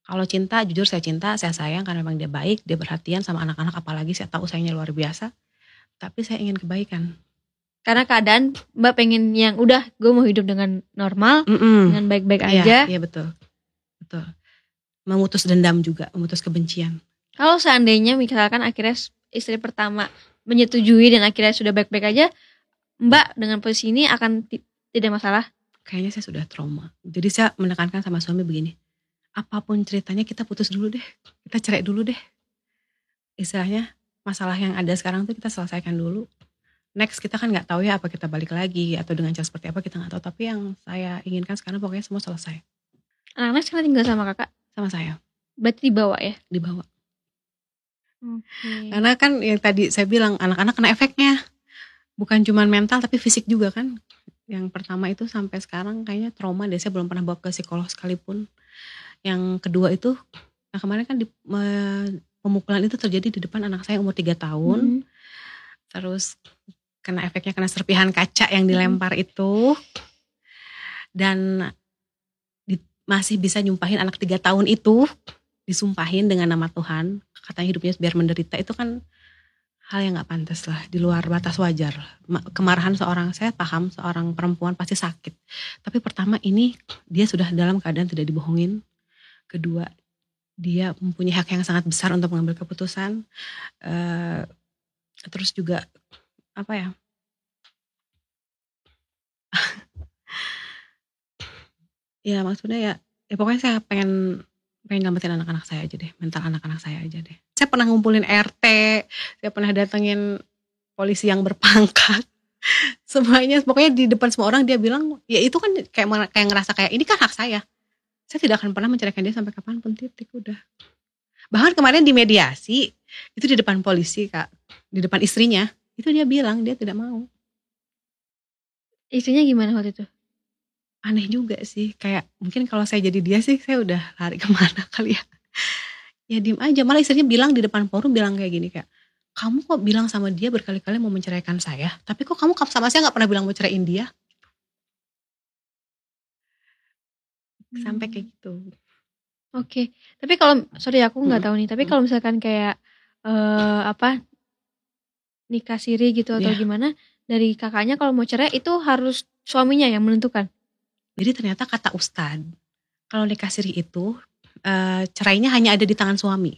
Kalau cinta, jujur saya cinta, saya sayang karena memang dia baik, dia perhatian sama anak-anak, apalagi saya tahu sayangnya luar biasa. Tapi saya ingin kebaikan. karena keadaan mbak pengen yang udah gue mau hidup dengan normal Mm-mm. dengan baik-baik Iya, aja Iya betul, betul. Memutus dendam juga, memutus kebencian. kalau seandainya misalkan akhirnya istri pertama menyetujui dan akhirnya sudah baik-baik aja mbak dengan posisi ini akan ti- tidak masalah Kayaknya saya sudah trauma. Jadi saya menekankan sama suami begini, apa pun ceritanya kita putus dulu deh, kita cerai dulu deh. Istilahnya masalah yang ada sekarang tuh kita selesaikan dulu. Next kita kan nggak tahu ya apa kita balik lagi atau dengan cara seperti apa kita nggak tahu. Tapi yang saya inginkan sekarang pokoknya semua selesai anak-anak sekarang tinggal sama kakak sama saya berarti dibawa ya dibawa. Oke. Karena kan yang tadi saya bilang anak-anak kena efeknya. Bukan cuma mental tapi fisik juga kan. Yang pertama itu sampai sekarang kayaknya trauma deh. Saya belum pernah bawa ke psikolog sekalipun. Yang kedua itu, nah kemarin kan di, me- pemukulan itu terjadi di depan anak saya umur 3 tahun. Mhm. Terus kena efeknya kena serpihan kaca yang dilempar itu. Dan masih bisa nyumpahin anak 3 tahun itu. Disumpahin dengan nama Tuhan. Katanya hidupnya biar menderita itu kan hal yang nggak pantas lah di luar batas wajar Ma- kemarahan seorang saya paham seorang perempuan pasti sakit tapi pertama ini dia sudah dalam keadaan tidak dibohongin kedua dia mempunyai hak yang sangat besar untuk mengambil keputusan Eh, terus juga apa ya ya maksudnya ya ya pokoknya saya pengen pengen nyelamatin anak-anak saya aja deh mental anak-anak saya aja deh. Saya pernah ngumpulin RT saya pernah datengin polisi yang berpangkat. Semuanya pokoknya di depan semua orang dia bilang ya itu kan kayak kayak ngerasa kayak ini kan hak saya. Saya tidak akan pernah menceraikan dia sampai kapan pun titik udah. Bahkan kemarin di mediasi itu di depan polisi kak. Di depan istrinya itu dia bilang dia tidak mau. Istrinya gimana waktu itu? Aneh juga sih kayak mungkin kalau saya jadi dia sih saya udah lari ke mana kali ya ya diem aja malah istrinya bilang di depan forum bilang kayak gini kayak kamu kok bilang sama dia berkali-kali mau menceraikan saya tapi kok kamu sama saya nggak pernah bilang mau ceraiin dia sampai kayak gitu Oke, tapi kalau sorry aku nggak Mm-mm. tahu nih. Tapi kalau misalkan kayak eh apa nikah siri gitu atau Iya. gimana dari kakaknya kalau mau cerai itu harus suaminya yang menentukan. Jadi ternyata kata ustad kalau nikah siri itu eh, cerainya hanya ada di tangan suami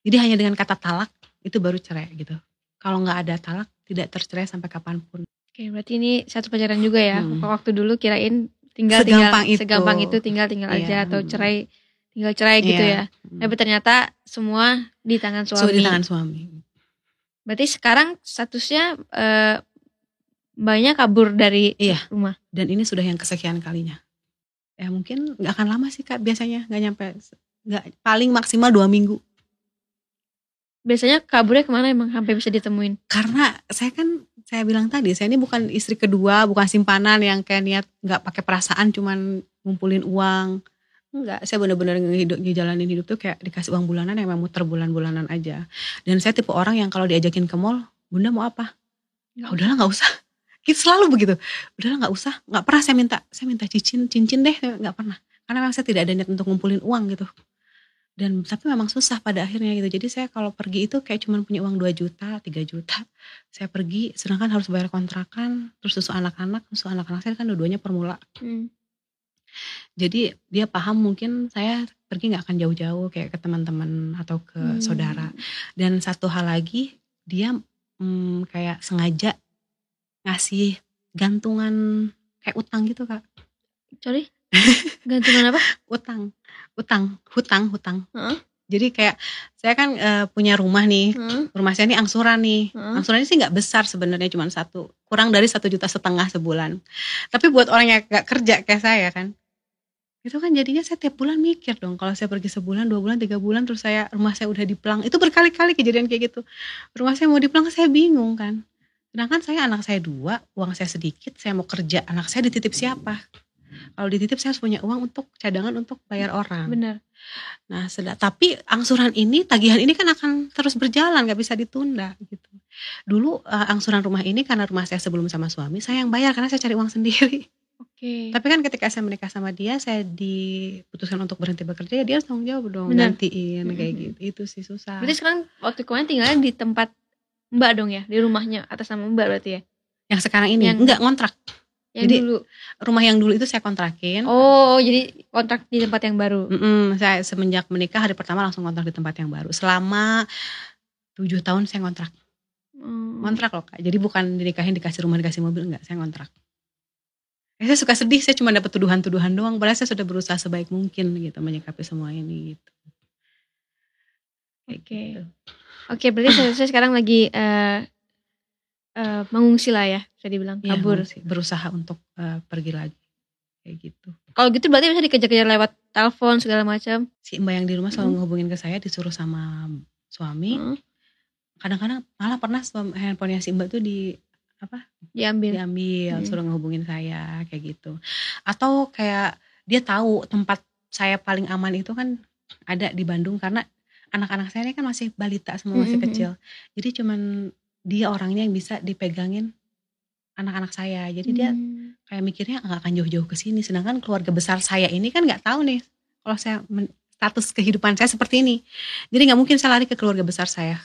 jadi hanya dengan kata talak itu baru cerai gitu kalau nggak ada talak tidak tercerai sampai kapan pun Oke, berarti ini satu pelajaran juga ya. Hmm. Waktu dulu kirain tinggal Segampang tinggal itu. segampang itu tinggal tinggal Iya, aja atau cerai tinggal cerai gitu Iya. ya. Tapi ternyata semua di tangan suami. di tangan suami Berarti sekarang statusnya eh mbaknya kabur dari Iya. rumah. dan ini sudah yang kesekian kalinya. Ya mungkin nggak akan lama sih kak biasanya. Nggak nyampe nggak paling maksimal dua minggu. Biasanya kaburnya ke mana emang? Sampai bisa ditemuin? karena saya kan saya bilang tadi saya ini bukan istri kedua bukan simpanan yang kayak niat nggak pakai perasaan cuman ngumpulin uang. Enggak saya benar-benar ngehidup ngejalanin hidup tuh kayak dikasih uang bulanan yang memang muter bulan-bulanan aja. Dan saya tipe orang yang kalau diajakin ke mall bunda mau apa? Ya udahlah nggak usah gitu selalu begitu. Udahlah nggak usah. Nggak pernah saya minta. Saya minta cincin cincin deh nggak pernah. Karena memang saya tidak ada niat untuk ngumpulin uang gitu. Dan tapi memang susah pada akhirnya gitu. Jadi saya kalau pergi itu kayak cuman punya uang 2 juta 3 juta. Saya pergi sedangkan harus bayar kontrakan terus susu anak-anak. Susu anak-anak saya kan dua-duanya permula. Hmm. jadi dia paham mungkin saya pergi nggak akan jauh-jauh kayak ke teman-teman atau ke Hmm. saudara. Dan satu hal lagi dia hmm, kayak sengaja ngasih gantungan kayak utang gitu kak Sorry? Gantungan apa? utang utang hutang hutang Heeh. jadi kayak saya kan eh, punya rumah nih Hmm. rumah saya ini angsuran nih Hmm. angsurannya sih nggak besar sebenarnya cuma satu kurang dari satu juta setengah sebulan tapi buat orang yang nggak kerja kayak saya kan itu kan jadinya saya tiap bulan mikir dong kalau saya pergi sebulan dua bulan tiga bulan terus saya rumah saya udah diplang itu berkali-kali kejadian kayak gitu rumah saya mau diplang saya bingung kan sedangkan saya anak saya dua uang saya sedikit saya mau kerja anak saya dititip siapa kalau dititip saya harus punya uang untuk cadangan untuk bayar orang Benar. Nah, seda- tapi angsuran ini, tagihan ini kan akan terus berjalan, nggak bisa ditunda gitu. Dulu eh, angsuran rumah ini karena rumah saya sebelum sama suami, saya yang bayar karena saya cari uang sendiri. Oke. Tapi kan ketika saya menikah sama dia, saya diputuskan untuk berhenti bekerja, ya dia harus tanggung jawab dong, Benar. gantiin kayak Mhm. gitu. Itu sih susah. Berarti sekarang waktu kemarin tinggalnya di tempat Mbak dong ya, di rumahnya atas nama Mbak berarti ya. yang sekarang ini Yang- enggak ngontrak. Yang Jadi, dulu. Rumah yang dulu itu saya kontrakin. Oh, jadi kontrak di tempat yang baru. Mm-mm, saya semenjak menikah hari pertama langsung kontrak di tempat yang baru. Selama tujuh tahun saya ngontrak. Hmm. ngontrak loh kak jadi bukan dinikahin dikasih rumah dikasih mobil enggak saya ngontrak Eh, saya suka sedih saya cuma dapat tuduhan-tuduhan doang padahal saya sudah berusaha sebaik mungkin gitu menyikapi semua ini gitu Oke. gitu. Oke, berarti saya, sekarang lagi eh eh, mengungsi lah ya, bisa dibilang Iya, kabur. masih berusaha untuk eh, pergi lagi kayak gitu Kalau gitu berarti bisa dikejar-kejar lewat telepon segala macam. si mbak yang di rumah selalu Hmm. ngehubungin ke saya disuruh sama suami Hmm, kadang-kadang malah pernah handphonenya si mbak tuh di apa diambil. diambil Hmm. suruh ngehubungin saya kayak gitu atau kayak dia tahu tempat saya paling aman itu kan ada di Bandung karena anak-anak saya ini kan masih balita semua masih Mhm. kecil. Jadi cuman dia orangnya yang bisa dipegangin anak-anak saya. Jadi dia Hmm. kayak mikirnya nggak akan jauh-jauh ke sini. Sedangkan keluarga besar saya ini kan nggak tahu nih kalau saya status kehidupan saya seperti ini. Jadi nggak mungkin saya lari ke keluarga besar saya.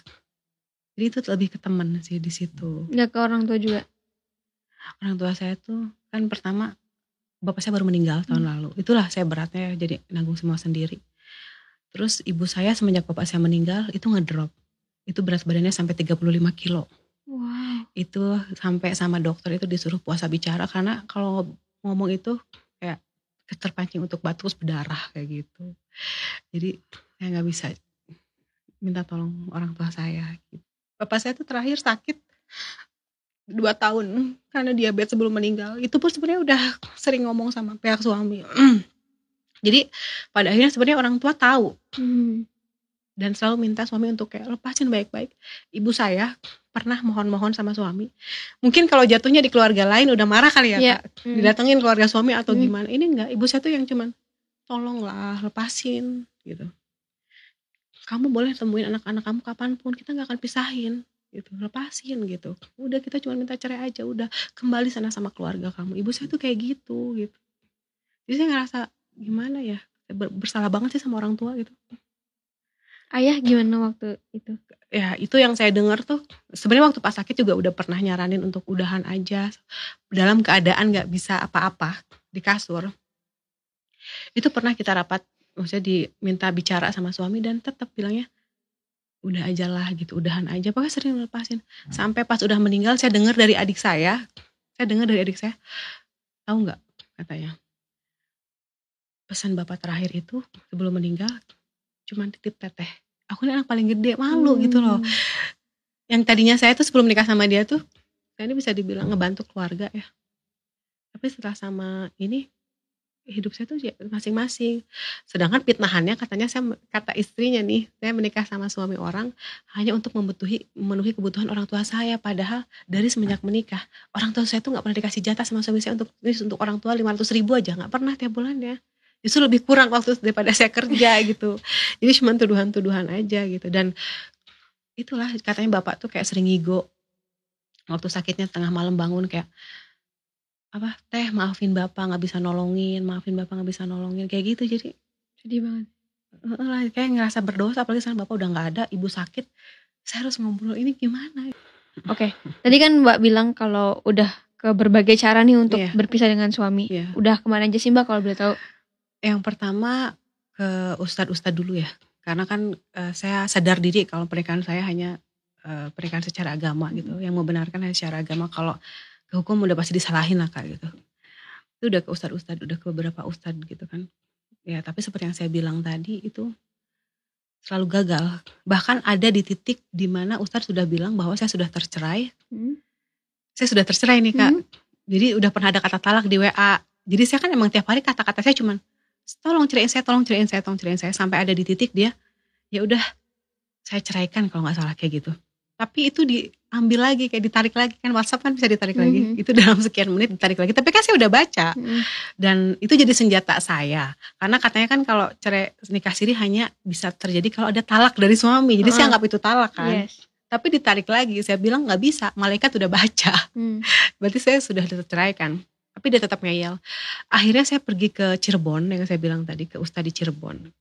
Jadi itu lebih ke teman sih di situ. Nggak ke orang tua juga. orang tua saya tuh kan pertama bapak saya baru meninggal tahun lalu. Itulah saya beratnya jadi nanggung semua sendiri terus ibu saya semenjak bapak saya meninggal itu ngedrop. Itu berat badannya sampai 35 kilo. Wow. itu sampai sama dokter itu disuruh puasa bicara karena kalau ngomong itu kayak terpancing untuk batuk berdarah kayak gitu. Jadi saya nggak bisa minta tolong orang tua saya gitu. bapak saya tuh terakhir sakit dua tahun karena diabetes sebelum meninggal. Itu pun sebenarnya udah sering ngomong sama pihak suami jadi pada akhirnya sebenarnya orang tua tahu. Hmm. dan selalu minta suami untuk kayak lepasin baik-baik. Ibu saya pernah mohon-mohon sama suami mungkin kalau jatuhnya di keluarga lain udah marah kali ya kak? Hmm. didatengin keluarga suami atau Hmm. gimana? Ini enggak ibu saya tuh yang cuman tolonglah lepasin gitu. Kamu boleh temuin anak-anak kamu kapan pun kita nggak akan pisahin gitu. Lepasin gitu. Udah kita cuma minta cerai aja udah kembali sana sama keluarga kamu. Ibu saya tuh kayak gitu gitu. Jadi saya ngerasa gimana ya? Ber- bersalah banget sih sama orang tua gitu. Ayah gimana waktu itu? ya itu yang saya dengar tuh sebenarnya waktu pas sakit juga udah pernah nyaranin untuk udahan aja. Dalam keadaan nggak bisa apa-apa di kasur itu pernah kita rapat maksudnya diminta bicara sama suami dan tetap bilangnya udah aja lah gitu udahan aja. Pokoknya sering lepasin sampai pas udah meninggal saya dengar dari adik saya saya dengar dari adik saya tahu nggak? katanya pesan bapak terakhir itu sebelum meninggal cuman titip teteh aku ini anak paling gede malu gitu loh. Hmm. yang tadinya saya tuh sebelum nikah sama dia tuh saya ini bisa dibilang ngebantu keluarga ya. Tapi setelah sama ini hidup saya tuh ya masing-masing. Sedangkan fitnahannya katanya saya kata istrinya nih saya menikah sama suami orang hanya untuk memenuhi memenuhi kebutuhan orang tua saya. Padahal dari semenjak menikah orang tua saya tuh nggak pernah dikasih jatah sama suami saya untuk untuk orang tua 500 ribu aja nggak pernah tiap bulannya justru lebih kurang waktu daripada saya kerja gitu jadi cuma tuduhan-tuduhan aja gitu dan itulah katanya bapak tuh kayak sering ngigo waktu sakitnya tengah malam bangun kayak apa teh maafin bapak nggak bisa nolongin maafin bapak nggak bisa nolongin kayak gitu jadi Sedih banget. lah kayak ngerasa berdosa apalagi sekarang bapak udah nggak ada ibu sakit saya harus ngobrol ini gimana Oke. Tadi kan Mbak bilang kalau udah ke berbagai cara nih untuk Iya. berpisah dengan suami. ya Udah ke mana aja sih Mbak kalau boleh tahu? Yang pertama ke ustadz-ustadz dulu ya. Karena kan eh, saya sadar diri kalau pernikahan saya hanya eh, pernikahan secara agama gitu. Yang membenarkan hanya secara agama kalau ke hukum udah pasti disalahin lah kak gitu. Itu udah ke ustadz-ustadz udah ke beberapa ustadz gitu kan. Ya tapi seperti yang saya bilang tadi itu selalu gagal. Bahkan ada di titik di mana ustadz sudah bilang bahwa saya sudah tercerai. Hmm. saya sudah tercerai nih kak. Hmm. jadi udah pernah ada kata talak di WA jadi saya kan emang tiap hari kata-kata saya cuman tolong ceraiin saya tolong ceraiin saya tolong ceraiin saya. Sampai ada di titik dia ya udah saya ceraikan kalau nggak salah kayak gitu. Tapi itu diambil lagi kayak ditarik lagi. Kan WhatsApp kan bisa ditarik lagi. Mhm. itu dalam sekian menit ditarik lagi. Tapi kan saya udah baca. Hmm. dan itu jadi senjata saya. Karena katanya kan kalau cerai nikah siri hanya bisa terjadi kalau ada talak dari suami. Jadi saya Heeh. anggap itu talak kan. Yes. tapi ditarik lagi. Saya bilang nggak bisa. Malaikat udah baca. Hmm. berarti saya sudah terceraikan tapi dia tetap ngeyel. Akhirnya saya pergi ke Cirebon yang saya bilang tadi ke Ustadz di Cirebon.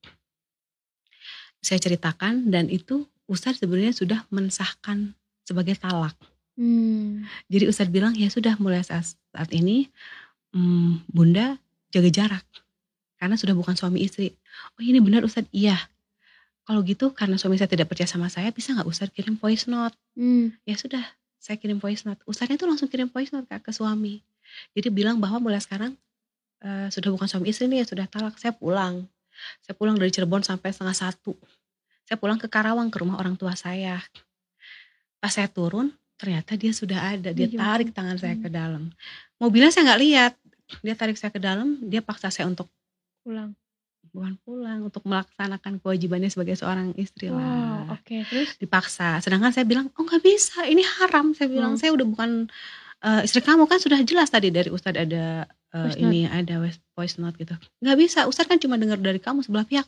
Saya ceritakan dan itu Ustadz sebenarnya sudah mensahkan sebagai talak. Hmm. jadi Ustadz bilang ya sudah mulai saat, saat ini hmm, Bunda jaga jarak karena sudah bukan suami istri. Oh ini benar Ustadz. Iya. Kalau gitu karena suami saya tidak percaya sama saya bisa nggak Ustadz kirim voice note? Hmm. ya sudah saya kirim voice note. Ustadznya tuh langsung kirim voice note Kak, ke suami jadi bilang bahwa mulai sekarang eh, sudah bukan suami istri nih ya sudah talak saya pulang saya pulang dari Cirebon sampai setengah satu saya pulang ke Karawang ke rumah orang tua saya pas saya turun ternyata dia sudah ada dia Iya. tarik tangan saya Hmm. ke dalam mobilnya saya nggak lihat dia tarik saya ke dalam dia paksa saya untuk Pulang. bukan pulang untuk melaksanakan kewajibannya sebagai seorang istri Wow. lah Oke. Terus? dipaksa. Sedangkan saya bilang, oh nggak bisa, ini haram. Saya bilang, Hmm. saya udah bukan eh, istri kamu kan sudah jelas tadi dari Ustadz ada note. ini ada voice- voice note gitu. Nggak bisa, Ustadz kan cuma dengar dari kamu sebelah pihak.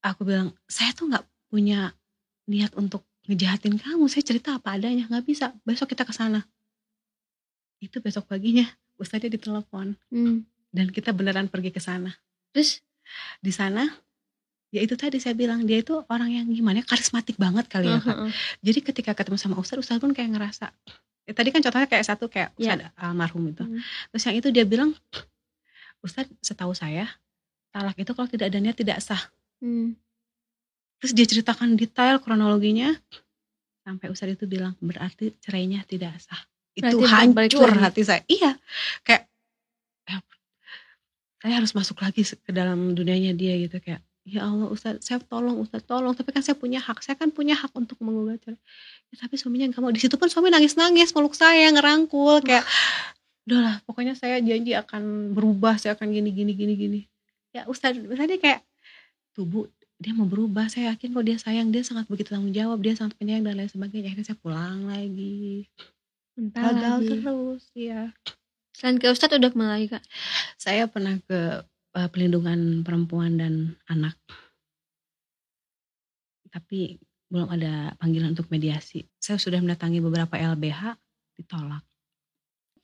Aku bilang, saya tuh nggak punya niat untuk ngejahatin kamu. Saya cerita apa adanya, nggak bisa. Besok kita ke sana. Itu besok paginya Ustadznya ditelepon Hmm. dan kita beneran pergi ke sana. Terus? Di sana ya itu tadi saya bilang dia itu orang yang gimana ya, karismatik banget kali ya Kak. Heeh. Jadi ketika ketemu sama Ustadz, Ustadz pun kayak ngerasa ya, tadi kan contohnya kayak satu kayak Iya. Ustadz almarhum itu. Hmm. Terus yang itu dia bilang, Ustadz setahu saya talak itu kalau tidak ada niat tidak sah. Hmm. Terus dia ceritakan detail kronologinya sampai Ustadz itu bilang berarti cerainya tidak sah. Itu Berarti hancur hati saya. Iya, kayak ya, saya harus masuk lagi ke dalam dunianya dia gitu kayak ya Allah Ustaz saya tolong Ustaz tolong. Tapi kan saya punya hak. Saya kan punya hak untuk menggugat cerai ya, tapi suaminya nggak mau. Di situ pun suami nangis nangis peluk saya ngerangkul kayak udahlah pokoknya saya janji akan berubah saya akan gini gini gini gini. Ya Ustaz Ustaz dia kayak tubuh dia mau berubah. Saya yakin kok dia sayang. Dia sangat begitu tanggung jawab dia sangat penyayang dan lain sebagainya. Akhirnya saya pulang lagi. Entah gagal lagi. terus ya Selain ke Ustadz udah lagi kak? saya pernah ke uh, pelindungan perempuan dan anak tapi belum ada panggilan untuk mediasi saya sudah mendatangi beberapa LBH ditolak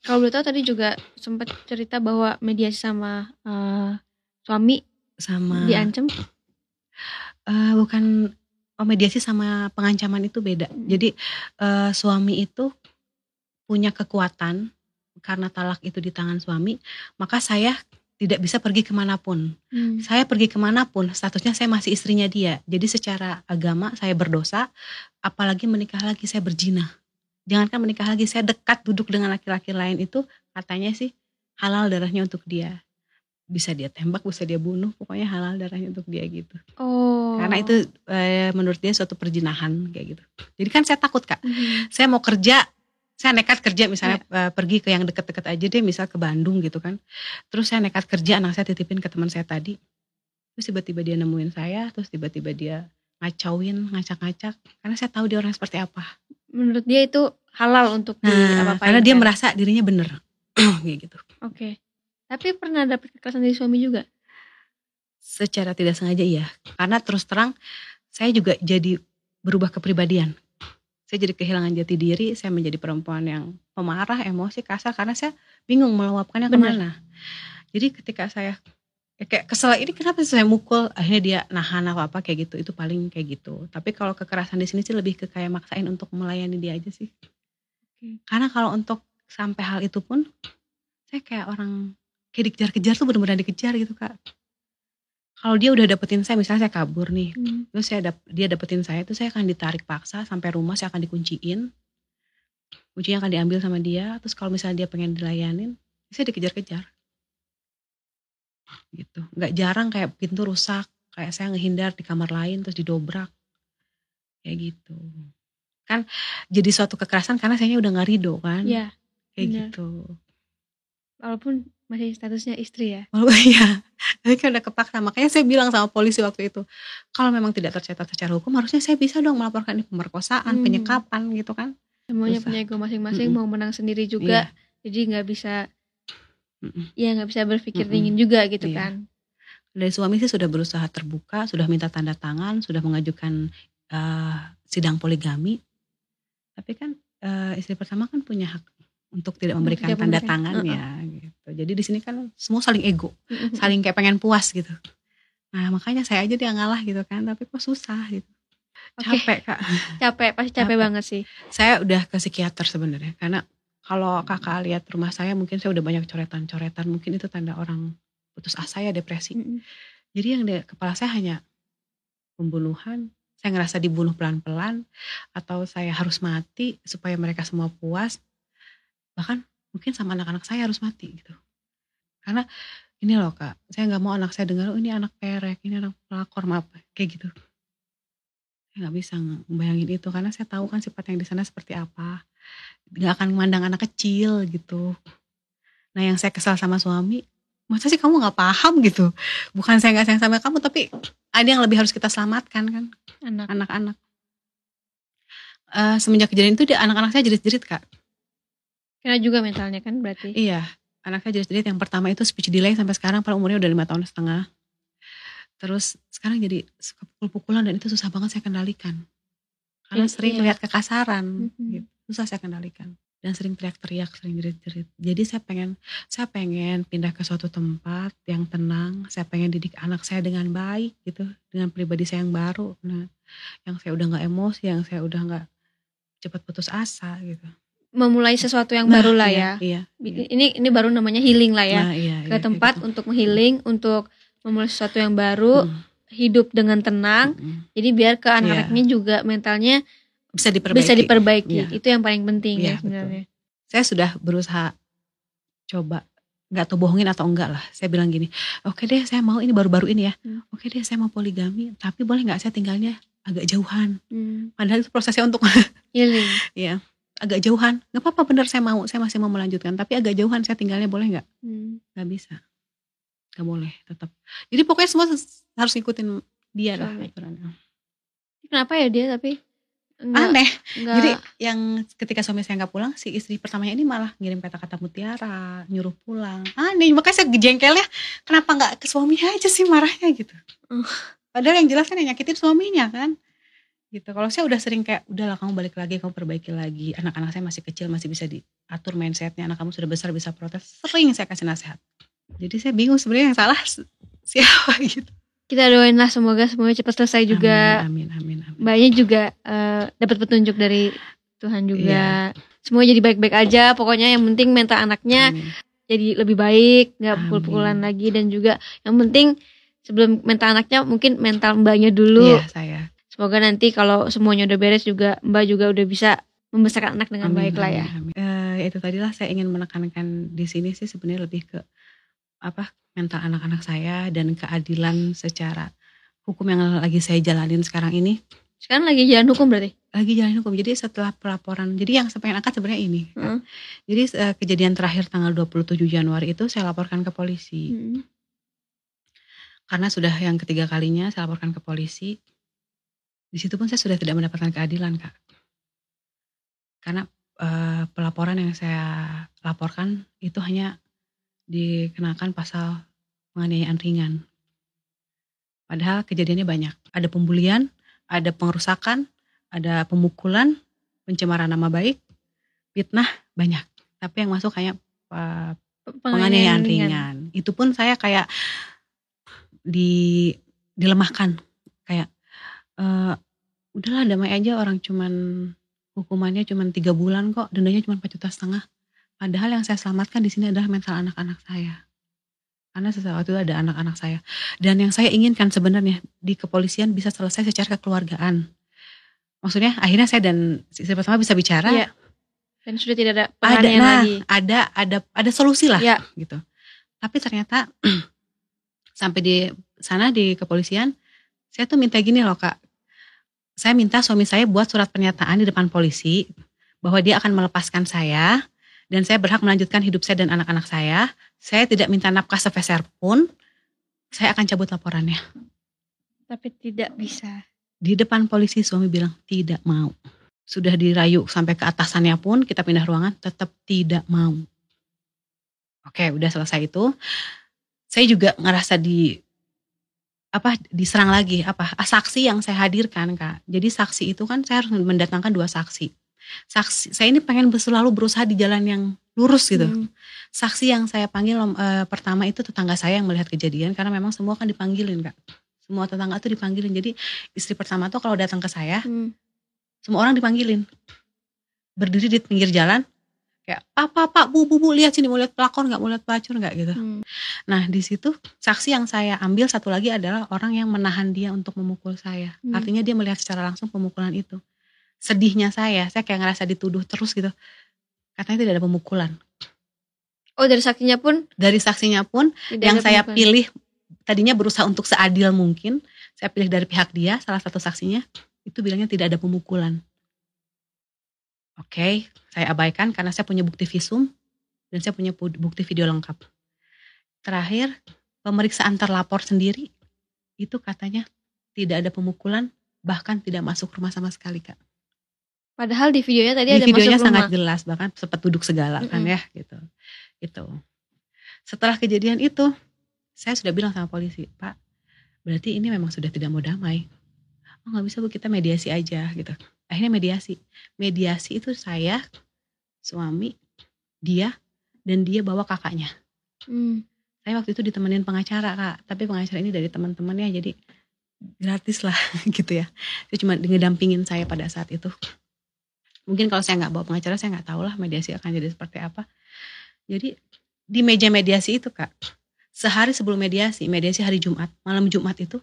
Kalau boleh tahu tadi juga sempat cerita bahwa mediasi sama eh, suami sama diancam. uh, bukan oh, mediasi sama pengancaman itu beda Hmm. jadi uh, suami itu punya kekuatan karena talak itu di tangan suami maka saya tidak bisa pergi ke mana pun. Hmm. saya pergi ke mana pun statusnya saya masih istrinya dia. Jadi secara agama saya berdosa apalagi menikah lagi saya berzina jangankan menikah lagi saya dekat duduk dengan laki-laki lain itu katanya sih halal darahnya untuk dia. Bisa dia tembak bisa dia bunuh pokoknya halal darahnya untuk dia gitu. Oh. karena itu eh, menurut dia suatu perjinahan kayak gitu. Jadi kan saya takut kak. Mhm. saya mau kerja saya nekat kerja misalnya eh, pergi ke yang deket-deket aja deh misal ke Bandung gitu kan. Terus saya nekat kerja anak saya titipin ke teman saya tadi. Terus tiba-tiba dia nemuin saya terus tiba-tiba dia ngacauin ngacak-ngacak. Karena saya tahu dia orang seperti apa. Menurut dia itu halal untuk di nah apa karena dia merasa dirinya bener. Kayak gitu. Oke. Tapi pernah dapet kekerasan dari suami juga? secara tidak sengaja iya. Karena terus terang saya juga jadi berubah kepribadian saya jadi kehilangan jati diri saya menjadi perempuan yang pemarah emosi kasar karena saya bingung meluapkannya Benar. ke mana. Jadi ketika saya ya kayak kesel ini kenapa sih saya mukul? Akhirnya dia nahan apa apa kayak gitu. Itu paling kayak gitu. Tapi kalau kekerasan di sini sih lebih ke kayak maksain untuk melayani dia aja sih. Oke. karena kalau untuk sampai hal itu pun saya kayak orang kayak dikejar-kejar tuh benar-benar dikejar gitu kak kalau dia udah dapetin saya misalnya saya kabur nih Hmm. terus saya dap- dia dapetin saya itu saya akan ditarik paksa sampai rumah saya akan dikunciin kuncinya akan diambil sama dia terus kalau misalnya dia pengen dilayanin saya dikejar-kejar gitu nggak jarang kayak pintu rusak kayak saya ngehindar di kamar lain terus didobrak kayak gitu kan jadi suatu kekerasan karena saya udah nggak ridho kan Iya. kayak benar. gitu Walaupun masih statusnya istri ya. Walaupun ya, tapi kan udah kepaksa. Makanya saya bilang sama polisi waktu itu, kalau memang tidak tercatat secara hukum, harusnya saya bisa dong melaporkan ini pemerkosaan, Hmm. penyekapan gitu kan. Semuanya Susah. punya ego masing-masing Mm-mm. mau menang sendiri juga. Iya. Jadi nggak bisa Mm-mm. ya nggak bisa berpikir Mm-mm. dingin juga gitu Iya. kan. Dari suami sih sudah berusaha terbuka, sudah minta tanda tangan, sudah mengajukan eh, sidang poligami. Tapi kan eh, istri pertama kan punya hak untuk tidak memberikan tidak tanda memberikan. tangan ya gitu. Jadi di sini kan semua saling ego, saling kayak pengen puas gitu. Nah makanya saya aja dia ngalah gitu kan, tapi kok susah gitu. Oke. Capek kak. Capek, pasti capek Capek. banget sih. saya udah ke psikiater sebenarnya karena kalau kakak lihat rumah saya mungkin saya udah banyak coretan-coretan mungkin itu tanda orang putus asa ya depresi jadi yang di kepala saya hanya pembunuhan saya ngerasa dibunuh pelan-pelan atau saya harus mati supaya mereka semua puas bahkan mungkin sama anak-anak saya harus mati gitu. Karena ini loh kak saya nggak mau anak saya dengar oh ini anak perek ini anak pelakor maaf kayak gitu. Saya nggak bisa membayangin itu karena saya tahu kan sifat yang di sana seperti apa. Nggak akan memandang anak kecil gitu. Nah yang saya kesal sama suami masa sih kamu nggak paham gitu? Bukan saya nggak sayang sama kamu tapi ada yang lebih harus kita selamatkan kan? Anak. anak-anak. Eh, semenjak kejadian itu dia anak-anak saya jerit-jerit kak Kena juga mentalnya kan berarti. iya anak saya jerit-jerit yang pertama itu speech delay sampai sekarang pada umurnya udah lima tahun setengah. Terus sekarang jadi suka pukul-pukulan dan itu susah banget saya kendalikan. Karena Iya, sering iya. melihat kekasaran gitu. susah saya kendalikan. Dan sering teriak-teriak sering jerit-jerit. Jadi saya pengen saya pengen pindah ke suatu tempat yang tenang. Saya pengen didik anak saya dengan baik gitu. Dengan pribadi saya yang baru. Nah yang saya udah nggak emosi yang saya udah nggak cepat putus asa gitu Memulai sesuatu yang Nah, baru lah iya, ya. iya, iya. Ini ini baru namanya healing lah ya. Nah, iya, Ke iya, tempat kayak untuk menghealing, untuk memulai sesuatu yang baru, gitu. Mm, hidup dengan tenang. mm. Jadi biar ke anak-anaknya juga mentalnya bisa diperbaiki bisa diperbaiki. Iya. Itu yang paling penting Iya, ya sebenarnya. saya sudah berusaha coba nggak tahu bohongin atau enggak lah. Saya bilang gini, oke deh saya mau ini baru-baru ini ya. Hmm. Oke deh saya mau poligami, tapi boleh nggak saya tinggalnya agak jauhan. Hmm. Padahal itu prosesnya untuk Healing. agak jauhan. Nggak apa-apa bener saya mau, saya masih mau melanjutkan. Tapi agak jauhan saya tinggalnya boleh nggak? Hmm. Nggak bisa. Nggak boleh tetap. Jadi pokoknya semua harus ngikutin dia lah Suami. aturannya. Kenapa ya dia tapi enggak, Aneh. enggak Jadi yang ketika suami saya nggak pulang, si istri pertamanya ini malah ngirim kata-kata mutiara, nyuruh pulang. Aneh, makanya saya jengkelnya, kenapa nggak ke suaminya aja sih marahnya gitu. Hmm. Padahal yang jelas kan yang nyakitin suaminya kan. Gitu. Kalau saya udah sering kayak, udahlah kamu balik lagi, kamu perbaiki lagi. Anak-anak saya masih kecil, masih bisa diatur mindsetnya. Anak kamu sudah besar, bisa protes. Sering saya kasih nasihat. Jadi saya bingung sebenarnya yang salah siapa gitu. kita doain lah semoga semoga cepat selesai juga. Amin, amin, amin. amin. Mbaknya juga eh, dapat petunjuk dari Tuhan juga. Iya. Semua jadi baik-baik aja. Pokoknya yang penting mental anaknya Amin. jadi lebih baik, nggak pukul-pukulan lagi dan juga yang penting sebelum mental anaknya mungkin mental mbaknya dulu. Iya, saya. Semoga nanti kalau semuanya udah beres juga mbak juga udah bisa membesarkan anak dengan Amin, baik lah ya. amin, amin. Eh, itu tadilah saya ingin menekankan di sini sih sebenarnya lebih ke apa mental anak-anak saya dan keadilan secara hukum yang lagi saya jalanin sekarang ini Sekarang lagi jalan hukum berarti. lagi jalan hukum. Jadi setelah pelaporan, jadi yang saya pengen angkat sebenarnya ini. Hmm. Jadi eh, kejadian terakhir tanggal 27 Januari itu saya laporkan ke polisi. Hmm. Karena sudah yang ketiga kalinya saya laporkan ke polisi. Di situ pun saya sudah tidak mendapatkan keadilan, Kak. Karena eh, pelaporan yang saya laporkan itu hanya dikenakan pasal penganiayaan ringan. Padahal kejadiannya banyak. Ada pembulian, ada pengerusakan, ada pemukulan, pencemaran nama baik, fitnah banyak. Tapi yang masuk hanya eh, penganiayaan ringan. Itu pun saya kayak di dilemahkan kayak eh udahlah damai aja. Orang cuman hukumannya cuman tiga bulan kok. Dendanya cuma 4 juta setengah. Padahal yang saya selamatkan di sini adalah mental anak-anak saya. Karena sesuatu itu ada anak-anak saya. Dan yang saya inginkan sebenarnya di kepolisian bisa selesai secara kekeluargaan. Maksudnya akhirnya saya dan istri pertama bisa bicara. Iya. Dan sudah tidak ada ada nah lagi. ada ada ada solusi lah Ya. gitu. Tapi ternyata sampai di sana di kepolisian saya tuh minta gini loh kak saya minta suami saya buat surat pernyataan di depan polisi bahwa dia akan melepaskan saya dan saya berhak melanjutkan hidup saya dan anak-anak saya. Saya tidak minta nafkah sepeser pun. Saya akan cabut laporannya. Tapi tidak bisa. di depan polisi suami bilang tidak mau. Sudah dirayu sampai ke atasannya pun kita pindah ruangan tetap tidak mau. Oke udah selesai itu. Saya juga ngerasa di apa diserang lagi apa ah, saksi yang saya hadirkan kak. Jadi saksi itu kan saya harus mendatangkan dua saksi. Saksi saya ini pengen selalu berusaha di jalan yang lurus gitu. Hmm. saksi yang saya panggil eh, pertama itu tetangga saya yang melihat kejadian karena memang semua kan dipanggilin kak. Semua tetangga tuh dipanggilin. Jadi istri pertama tuh kalau datang ke saya Hmm. semua orang dipanggilin. Berdiri di pinggir jalan kayak pak pak? Bu bu bu lihat sini mau lihat pelakor nggak? Mau lihat pelacur nggak? Gitu. Hmm. nah di situ saksi yang saya ambil satu lagi adalah orang yang menahan dia untuk memukul saya. Hmm. artinya dia melihat secara langsung pemukulan itu. Sedihnya saya saya kayak ngerasa dituduh terus gitu. Katanya tidak ada pemukulan. Oh dari saksinya pun? Dari saksinya pun tidak yang saya pemukulan. pilih tadinya berusaha untuk seadil mungkin saya pilih dari pihak dia salah satu saksinya itu bilangnya tidak ada pemukulan oke saya abaikan karena saya punya bukti visum dan saya punya pu- bukti video lengkap. Terakhir pemeriksaan terlapor sendiri itu katanya tidak ada pemukulan bahkan tidak masuk rumah sama sekali kak. Padahal di videonya tadi di ada videonya masuk sangat rumah. jelas bahkan sempat duduk segala kan Mm-mm. ya gitu. Itu setelah kejadian itu saya sudah bilang sama polisi pak berarti ini memang sudah tidak mau damai. Oh nggak bisa bu kita mediasi aja gitu akhirnya mediasi. Mediasi itu saya suami dia dan dia bawa kakaknya. Hmm. saya waktu itu ditemenin pengacara kak. Tapi pengacara ini dari teman-temannya jadi gratis lah gitu ya. Dia cuma ngedampingin saya pada saat itu. Mungkin kalau saya nggak bawa pengacara saya nggak tahu lah mediasi akan jadi seperti apa. Jadi di meja mediasi itu kak sehari sebelum mediasi mediasi hari Jumat malam Jumat itu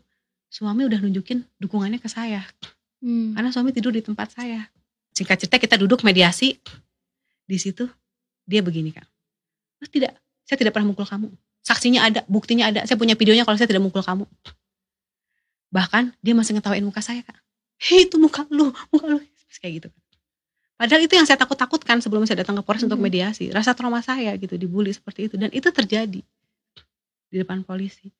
suami udah nunjukin dukungannya ke saya Hmm. karena suami tidur di tempat saya singkat cerita kita duduk mediasi di situ dia begini kak "Oh, tidak Saya tidak pernah mukul kamu. Saksinya ada, buktinya ada. Saya punya videonya kalau saya tidak mukul kamu. Bahkan dia masih ngetawain muka saya kak. Hei itu muka lu, muka lu. Kayak gitu. Padahal itu yang saya takut-takutkan sebelum saya datang ke Polres untuk Mhm. mediasi. Rasa trauma saya gitu, dibully seperti itu. Dan itu terjadi di depan polisi.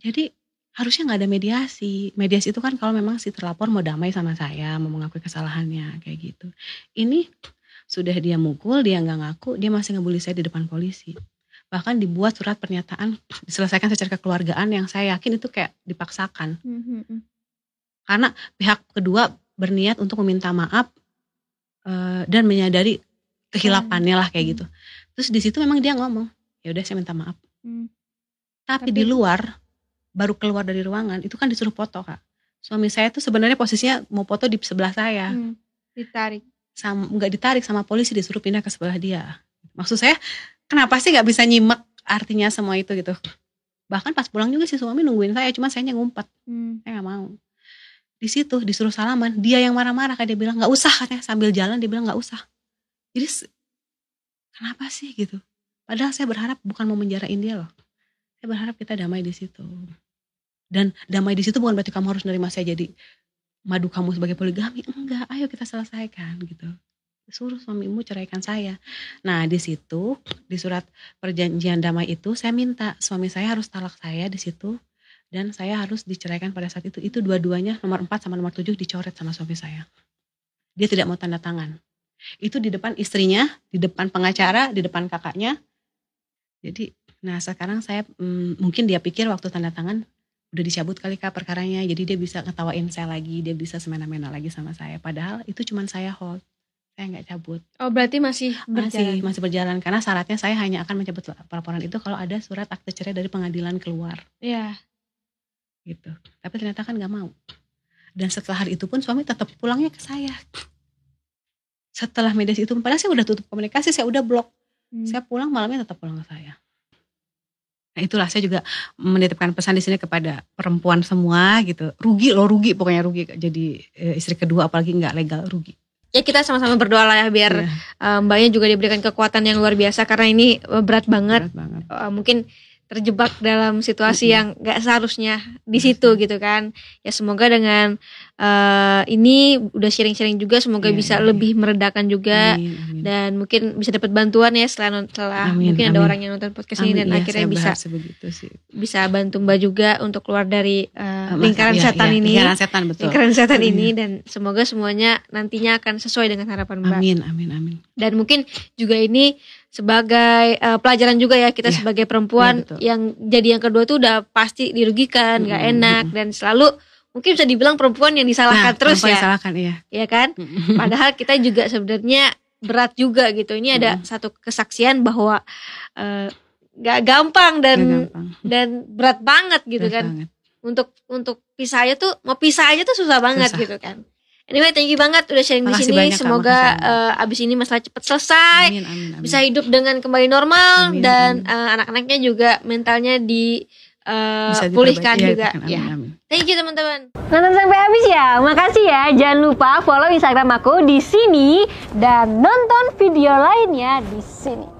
Jadi harusnya nggak ada mediasi. Mediasi itu kan kalau memang si terlapor mau damai sama saya, mau mengakui kesalahannya kayak gitu. Ini sudah dia mukul, dia nggak ngaku, dia masih ngebully saya di depan polisi. Bahkan dibuat surat pernyataan diselesaikan secara kekeluargaan yang saya yakin itu kayak dipaksakan. Mhm. Karena pihak kedua berniat untuk meminta maaf eh, dan menyadari kehilapannya lah kayak Hmm. gitu. Terus di situ memang dia ngomong, ya udah saya minta maaf. Hmm. Tapi, Tapi- di luar baru keluar dari ruangan itu kan disuruh foto kak. Suami saya tuh sebenarnya posisinya mau foto di sebelah saya, Hmm. Ditarik. sama nggak ditarik sama polisi disuruh pindah ke sebelah dia. Maksud saya kenapa sih nggak bisa nyimak artinya semua itu gitu? Bahkan pas pulang juga si suami nungguin saya, cuma saya ngumpet, Hmm. saya nggak mau. Di situ disuruh salaman, dia yang marah-marah kayak dia bilang nggak usah katanya sambil jalan dia bilang nggak usah. Jadi kenapa sih gitu? Padahal saya berharap bukan mau menjarain dia loh. Saya berharap kita damai di situ. Dan damai di situ bukan berarti kamu harus nerima saya jadi madu kamu sebagai poligami. Enggak, ayo kita selesaikan gitu. Suruh suamimu ceraikan saya. Nah di situ di surat perjanjian damai itu saya minta suami saya harus talak saya di situ dan saya harus diceraikan pada saat itu. Itu dua-duanya nomor 4 sama nomor 7 dicoret sama suami saya. Dia tidak mau tanda tangan. Itu di depan istrinya, di depan pengacara, di depan kakaknya. Jadi, nah sekarang saya mm, mungkin dia pikir waktu tanda tangan udah dicabut kali kak perkaranya. Jadi dia bisa ngetawain saya lagi, dia bisa semena-mena lagi sama saya. Padahal itu cuma saya hold. Saya nggak cabut. Oh berarti masih Masih berjalan. masih berjalan karena syaratnya saya hanya akan mencabut laporan itu kalau ada surat akte cerai dari pengadilan keluar Iya. gitu. Tapi ternyata kan nggak mau. Dan setelah hari itu pun suami tetap pulangnya ke saya. Setelah mediasi itu, padahal saya udah tutup komunikasi, saya udah blok. Hmm. Saya pulang malamnya tetap pulang ke saya. Nah itulah saya juga menitipkan pesan di sini kepada perempuan semua gitu. Rugi loh rugi pokoknya rugi jadi eh, istri kedua apalagi nggak legal rugi. Ya kita sama-sama berdoa lah ya biar Iya, eh, mbaknya juga diberikan kekuatan yang luar biasa karena ini eh, berat banget. berat banget. Eh, mungkin terjebak dalam situasi yang gak seharusnya di situ gitu kan. Ya semoga dengan eh, ini udah sharing-sharing juga semoga Iya, bisa iya, lebih meredakan juga Amin, amin. dan mungkin bisa dapat bantuan ya setelah setelah Amin, mungkin ada amin. orang yang nonton podcast ini Amin, dan iya, akhirnya bisa sih. bisa bantu mbak juga untuk keluar dari Mas- lingkaran iya, setan iya, ini Lingkaran setan betul. lingkaran setan Iya. ini dan semoga semuanya nantinya akan sesuai dengan harapan mbak Amin, amin, amin. dan mungkin juga ini sebagai eh, pelajaran juga ya kita Iya, sebagai perempuan iya, betul. yang jadi yang kedua itu udah pasti dirugikan nggak Mm-mm, enak mm-mm. dan selalu mungkin bisa dibilang perempuan yang disalahkan Nah, terus ya disalahkan, iya. ya kan padahal kita juga sebenarnya berat juga gitu ini ada Mm. satu kesaksian bahwa eh, nggak gampang dan Nggak gampang. dan berat banget gitu Berat kan banget. untuk untuk pisah aja tuh mau pisah aja tuh susah banget Susah. gitu kan anyway thank you banget udah sharing di sini. banyak, semoga eh, abis ini masalah cepet selesai Amin, amin, amin. bisa hidup dengan kembali normal Amin, dan amin. eh, anak-anaknya juga mentalnya di Bisa pulihkan. Iya, juga. amin, ya amin. thank you teman-teman. Nonton sampai habis ya. Makasih ya. Jangan lupa follow instagram aku di sini dan nonton video lainnya di sini